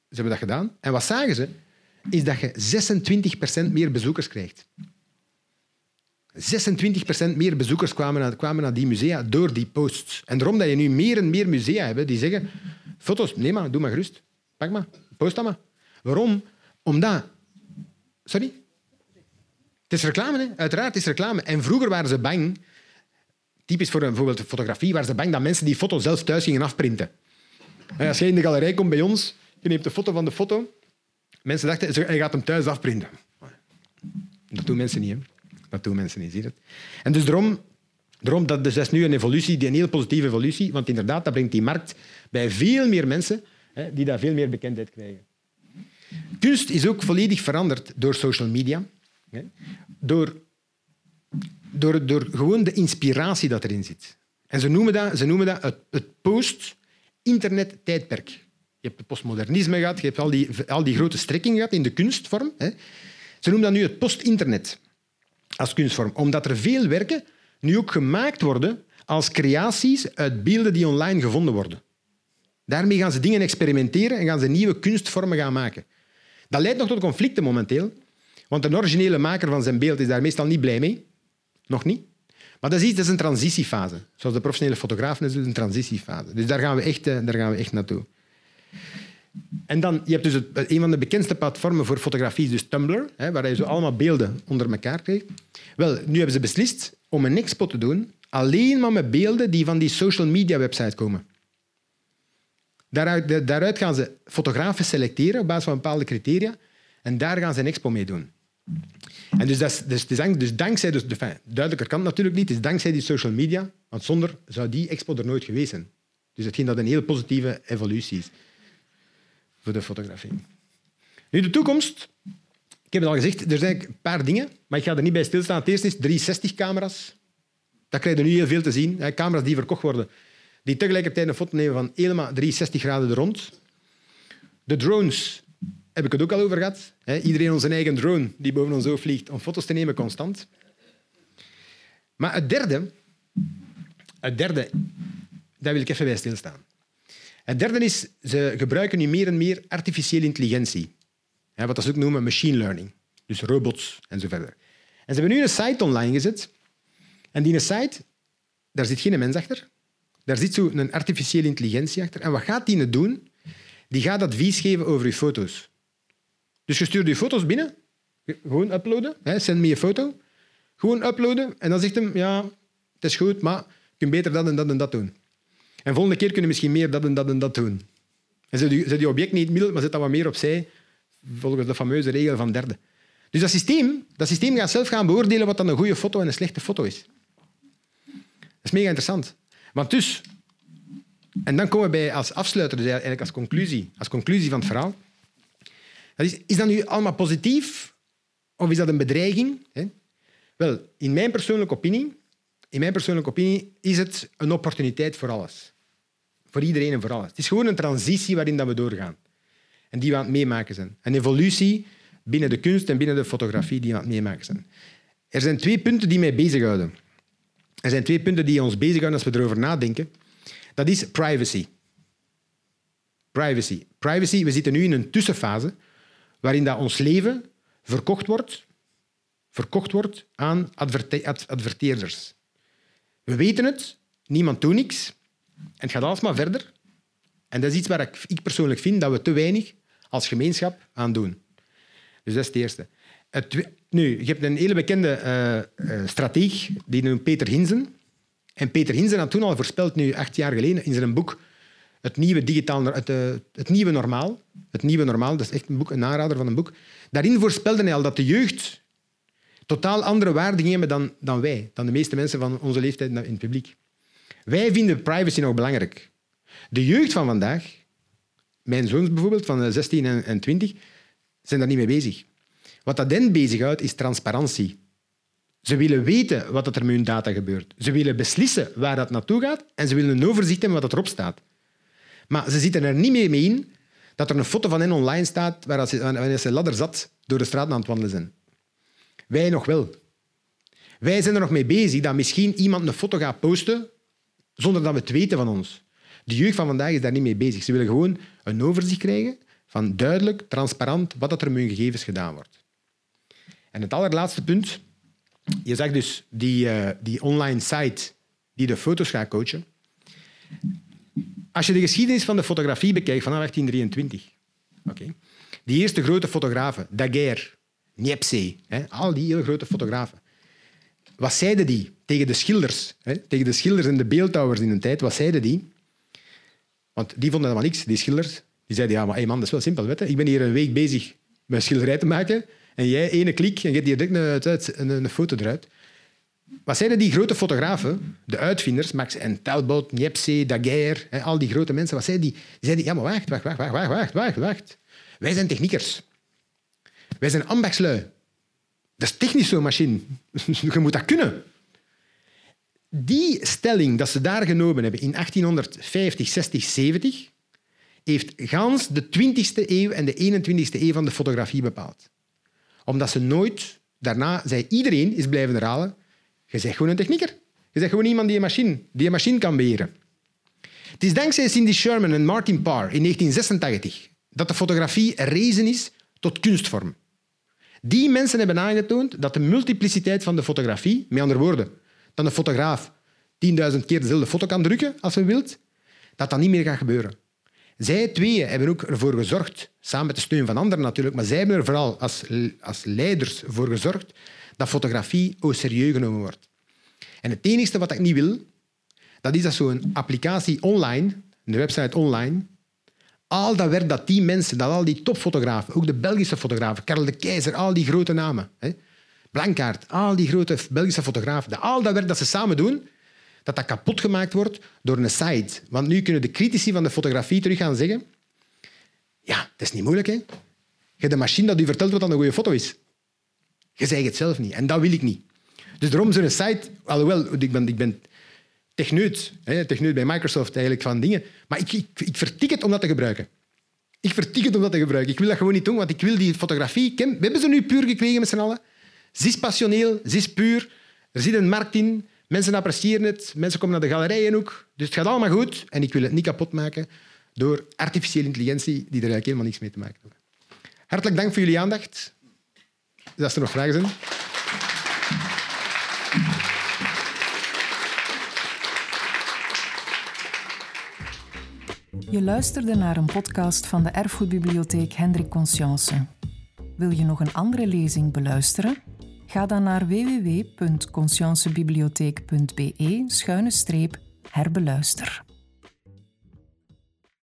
Ze hebben dat gedaan. En wat zagen ze? Is dat je 26% meer bezoekers krijgt. 26% meer bezoekers kwamen naar, kwamen naar die musea door die posts. En daarom dat je nu meer en meer musea hebt die zeggen foto's, neem maar, doe maar gerust. Pak maar, post dat maar. Waarom? Omdat... Sorry? Het is reclame, hè? uiteraard is reclame. En vroeger waren ze bang, typisch voor bijvoorbeeld fotografie, waren ze bang dat mensen die foto zelf thuis gingen afprinten. En als jij in de galerij komt bij ons, je neemt een foto van de foto, mensen dachten, hij gaat hem thuis afprinten. Dat doen mensen niet. Dat doen mensen niet, zie je het? En dus daarom, Daarom dat, dus dat is nu een evolutie, een heel positieve evolutie, want inderdaad, dat brengt die markt bij veel meer mensen hè, die daar veel meer bekendheid krijgen. Kunst is ook volledig veranderd door social media. Door, door, door gewoon de inspiratie dat erin zit. En ze noemen dat, ze noemen dat het, het post-internet-tijdperk. Je hebt het postmodernisme gehad, je hebt al die, al die grote strekkingen gehad in de kunstvorm. Ze noemen dat nu het post-internet als kunstvorm, omdat er veel werken nu ook gemaakt worden als creaties uit beelden die online gevonden worden. Daarmee gaan ze dingen experimenteren en gaan ze nieuwe kunstvormen gaan maken. Dat leidt nog tot conflicten momenteel, want een originele maker van zijn beeld is daar meestal niet blij mee. Nog niet. Maar dat is, iets, een transitiefase. Zoals de professionele fotografen is het een transitiefase. Dus daar gaan we echt, eh, daar gaan we echt naartoe. En dan, je hebt dus het, een van de bekendste platformen voor fotografie dus Tumblr, hè, waar je zo allemaal beelden onder elkaar krijgt. Wel, nu hebben ze beslist om een expo te doen alleen maar met beelden die van die social media website komen. Daaruit, daaruit gaan ze fotografen selecteren op basis van bepaalde criteria en daar gaan ze een expo mee doen. En dus, dat is, dus, dus, dus dankzij, dus, duidelijker kan het natuurlijk niet, het is dankzij die social media, want zonder zou die expo er nooit geweest zijn. Dus hetgeen dat een heel positieve evolutie is voor de fotografie. Nu, de toekomst. Ik heb het al gezegd, er zijn een paar dingen, maar ik ga er niet bij stilstaan. Het eerste is 360-camera's. Dat krijg je nu heel veel te zien. Camera's die verkocht worden, die tegelijkertijd een foto nemen van helemaal 360 graden er rond. De drones heb ik het ook al over gehad. Iedereen onze eigen drone die boven ons hoofd vliegt om foto's te nemen constant. Maar het derde, het derde, daar wil ik even bij stilstaan. Het derde is, ze gebruiken nu meer en meer artificiële intelligentie. Wat ze ook noemen machine learning. Dus robots en zo verder. En ze hebben nu een site online gezet. En die site, daar zit geen mens achter. Daar zit zo een artificiële intelligentie achter. En wat gaat die nu doen? Die gaat advies geven over je foto's. Dus je stuurt je foto's binnen. Gewoon uploaden. Hè, send me je foto. Gewoon uploaden. En dan zegt hem, ja, het is goed, maar je kunt beter dat en dat en dat doen. En volgende keer kunnen misschien meer dat en dat en dat doen. En zet je, je object niet middel, maar zet dat wat meer opzij, volgens de fameuze regel van derde. Dus dat systeem, dat systeem gaat zelf gaan beoordelen wat dan een goede foto en een slechte foto is. Dat is mega interessant. Want dus, en dan komen we bij als afsluiter, dus eigenlijk als conclusie, als conclusie van het verhaal. Is, is dat nu allemaal positief of is dat een bedreiging? Wel, in mijn persoonlijke opinie, in mijn persoonlijke opinie is het een opportuniteit voor alles. Voor iedereen en voor alles. Het is gewoon een transitie waarin dat we doorgaan. En die we aan het meemaken zijn. Een evolutie binnen de kunst en binnen de fotografie die we aan het meemaken zijn. Er zijn twee punten die mij bezighouden. Er zijn twee punten die ons bezighouden als we erover nadenken. Dat is privacy. Privacy. Privacy, we zitten nu in een tussenfase waarin dat ons leven verkocht wordt, verkocht wordt aan adverteerders. We weten het, niemand doet niks en het gaat alles maar verder. En dat is iets waar ik, ik persoonlijk vind dat we te weinig als gemeenschap aan doen. Dus dat is het eerste. Het, nu, je hebt een hele bekende uh, strateeg, die noemt Peter Hinzen. En Peter Hinzen had toen al voorspeld, nu acht jaar geleden, in zijn boek Het Nieuwe, digitaal, het, uh, het nieuwe Normaal. Het Nieuwe Normaal, dat is echt een, boek, een aanrader van een boek. Daarin voorspelde hij al dat de jeugd totaal andere waarden hebben dan, dan wij, dan de meeste mensen van onze leeftijd in het publiek. Wij vinden privacy nog belangrijk. De jeugd van vandaag, mijn zoons bijvoorbeeld, van 16 en 20, zijn daar niet mee bezig. Wat dat hen bezighoudt, is transparantie. Ze willen weten wat er met hun data gebeurt. Ze willen beslissen waar dat naartoe gaat en ze willen een overzicht hebben wat erop staat. Maar ze zitten er niet mee in dat er een foto van hen online staat waar ze, wanneer ze ladder zat door de straat aan het wandelen zijn. Wij nog wel. Wij zijn er nog mee bezig dat misschien iemand een foto gaat posten zonder dat we het weten van ons. De jeugd van vandaag is daar niet mee bezig. Ze willen gewoon een overzicht krijgen van duidelijk, transparant wat er met hun gegevens gedaan wordt. En het allerlaatste punt. Je zegt dus die, uh, die online site die de foto's gaat coachen. Als je de geschiedenis van de fotografie bekijkt vanaf 1823, okay, die eerste grote fotografen, Daguerre, Niepce, hè, al die hele grote fotografen. Wat zeiden die tegen de schilders? Hè, tegen de schilders en de beeldhouwers in een tijd, wat zeiden die? Want die vonden helemaal niks, die schilders. Die zeiden, ja, maar hey man, dat is wel simpel. Weet? Ik ben hier een week bezig met schilderij te maken en jij ene klik en je hebt direct een, een, een foto eruit. wat zeiden die grote fotografen, de uitvinders, Max en Talbot, Niepce, Daguerre, al die grote mensen, wat zeiden die? Die ja, maar wacht, wacht, wacht, wacht, wacht, wacht, wacht. Wij zijn techniekers. Wij zijn ambachtslui. Dat is technisch zo'n machine. Je moet dat kunnen. Die stelling dat ze daar genomen hebben in 1850, 60, 70, heeft gans de 20e eeuw en de 21e eeuw van de fotografie bepaald. Omdat ze nooit, daarna zei iedereen, is blijven herhalen, je bent gewoon een technieker. Je bent gewoon iemand die een machine, die een machine kan beheren. Het is dankzij Cindy Sherman en Martin Parr in 1986 dat de fotografie rezen is tot kunstvorm. Die mensen hebben aangetoond dat de multipliciteit van de fotografie, met andere woorden, dat een fotograaf 10.000 keer dezelfde foto kan drukken als hij wilt, dat dat niet meer gaat gebeuren. Zij tweeën hebben ook ervoor gezorgd, samen met de steun van anderen natuurlijk, maar zij hebben er vooral als, als leiders voor gezorgd dat fotografie au serieus genomen wordt. En het enige wat ik niet wil, dat is dat zo'n applicatie online, een website online, al dat werk dat die mensen, dat al die topfotografen, ook de Belgische fotografen, Karel de Keizer, al die grote namen, hè, Blankaart, al die grote Belgische fotografen, dat al dat werk dat ze samen doen, dat dat kapot gemaakt wordt door een site. Want nu kunnen de critici van de fotografie terug gaan zeggen ja, het is niet moeilijk. Hè? Je hebt een machine dat u vertelt wat een goede foto is. Je zegt het zelf niet. En dat wil ik niet. Dus daarom zo'n site... Alhoewel, ik ben, ik ben techneut, hè, bij Microsoft eigenlijk van dingen. Maar ik, ik, ik vertik het om dat te gebruiken. Ik vertik het om dat te gebruiken. Ik wil dat gewoon niet doen, want ik wil die fotografie... We hebben ze nu puur gekregen met z'n allen. Ze is passioneel, ze is puur. Er zit een markt in. Mensen appreciëren het. Mensen komen naar de galerijen ook. Dus het gaat allemaal goed. En ik wil het niet kapot maken door artificiële intelligentie die er eigenlijk helemaal niks mee te maken heeft. Hartelijk dank voor jullie aandacht. Als er nog vragen zijn. Je luisterde naar een podcast van de Erfgoedbibliotheek Hendrik Conscience. Wil je nog een andere lezing beluisteren? Ga dan naar www.consciencebibliotheek.be-herbeluister.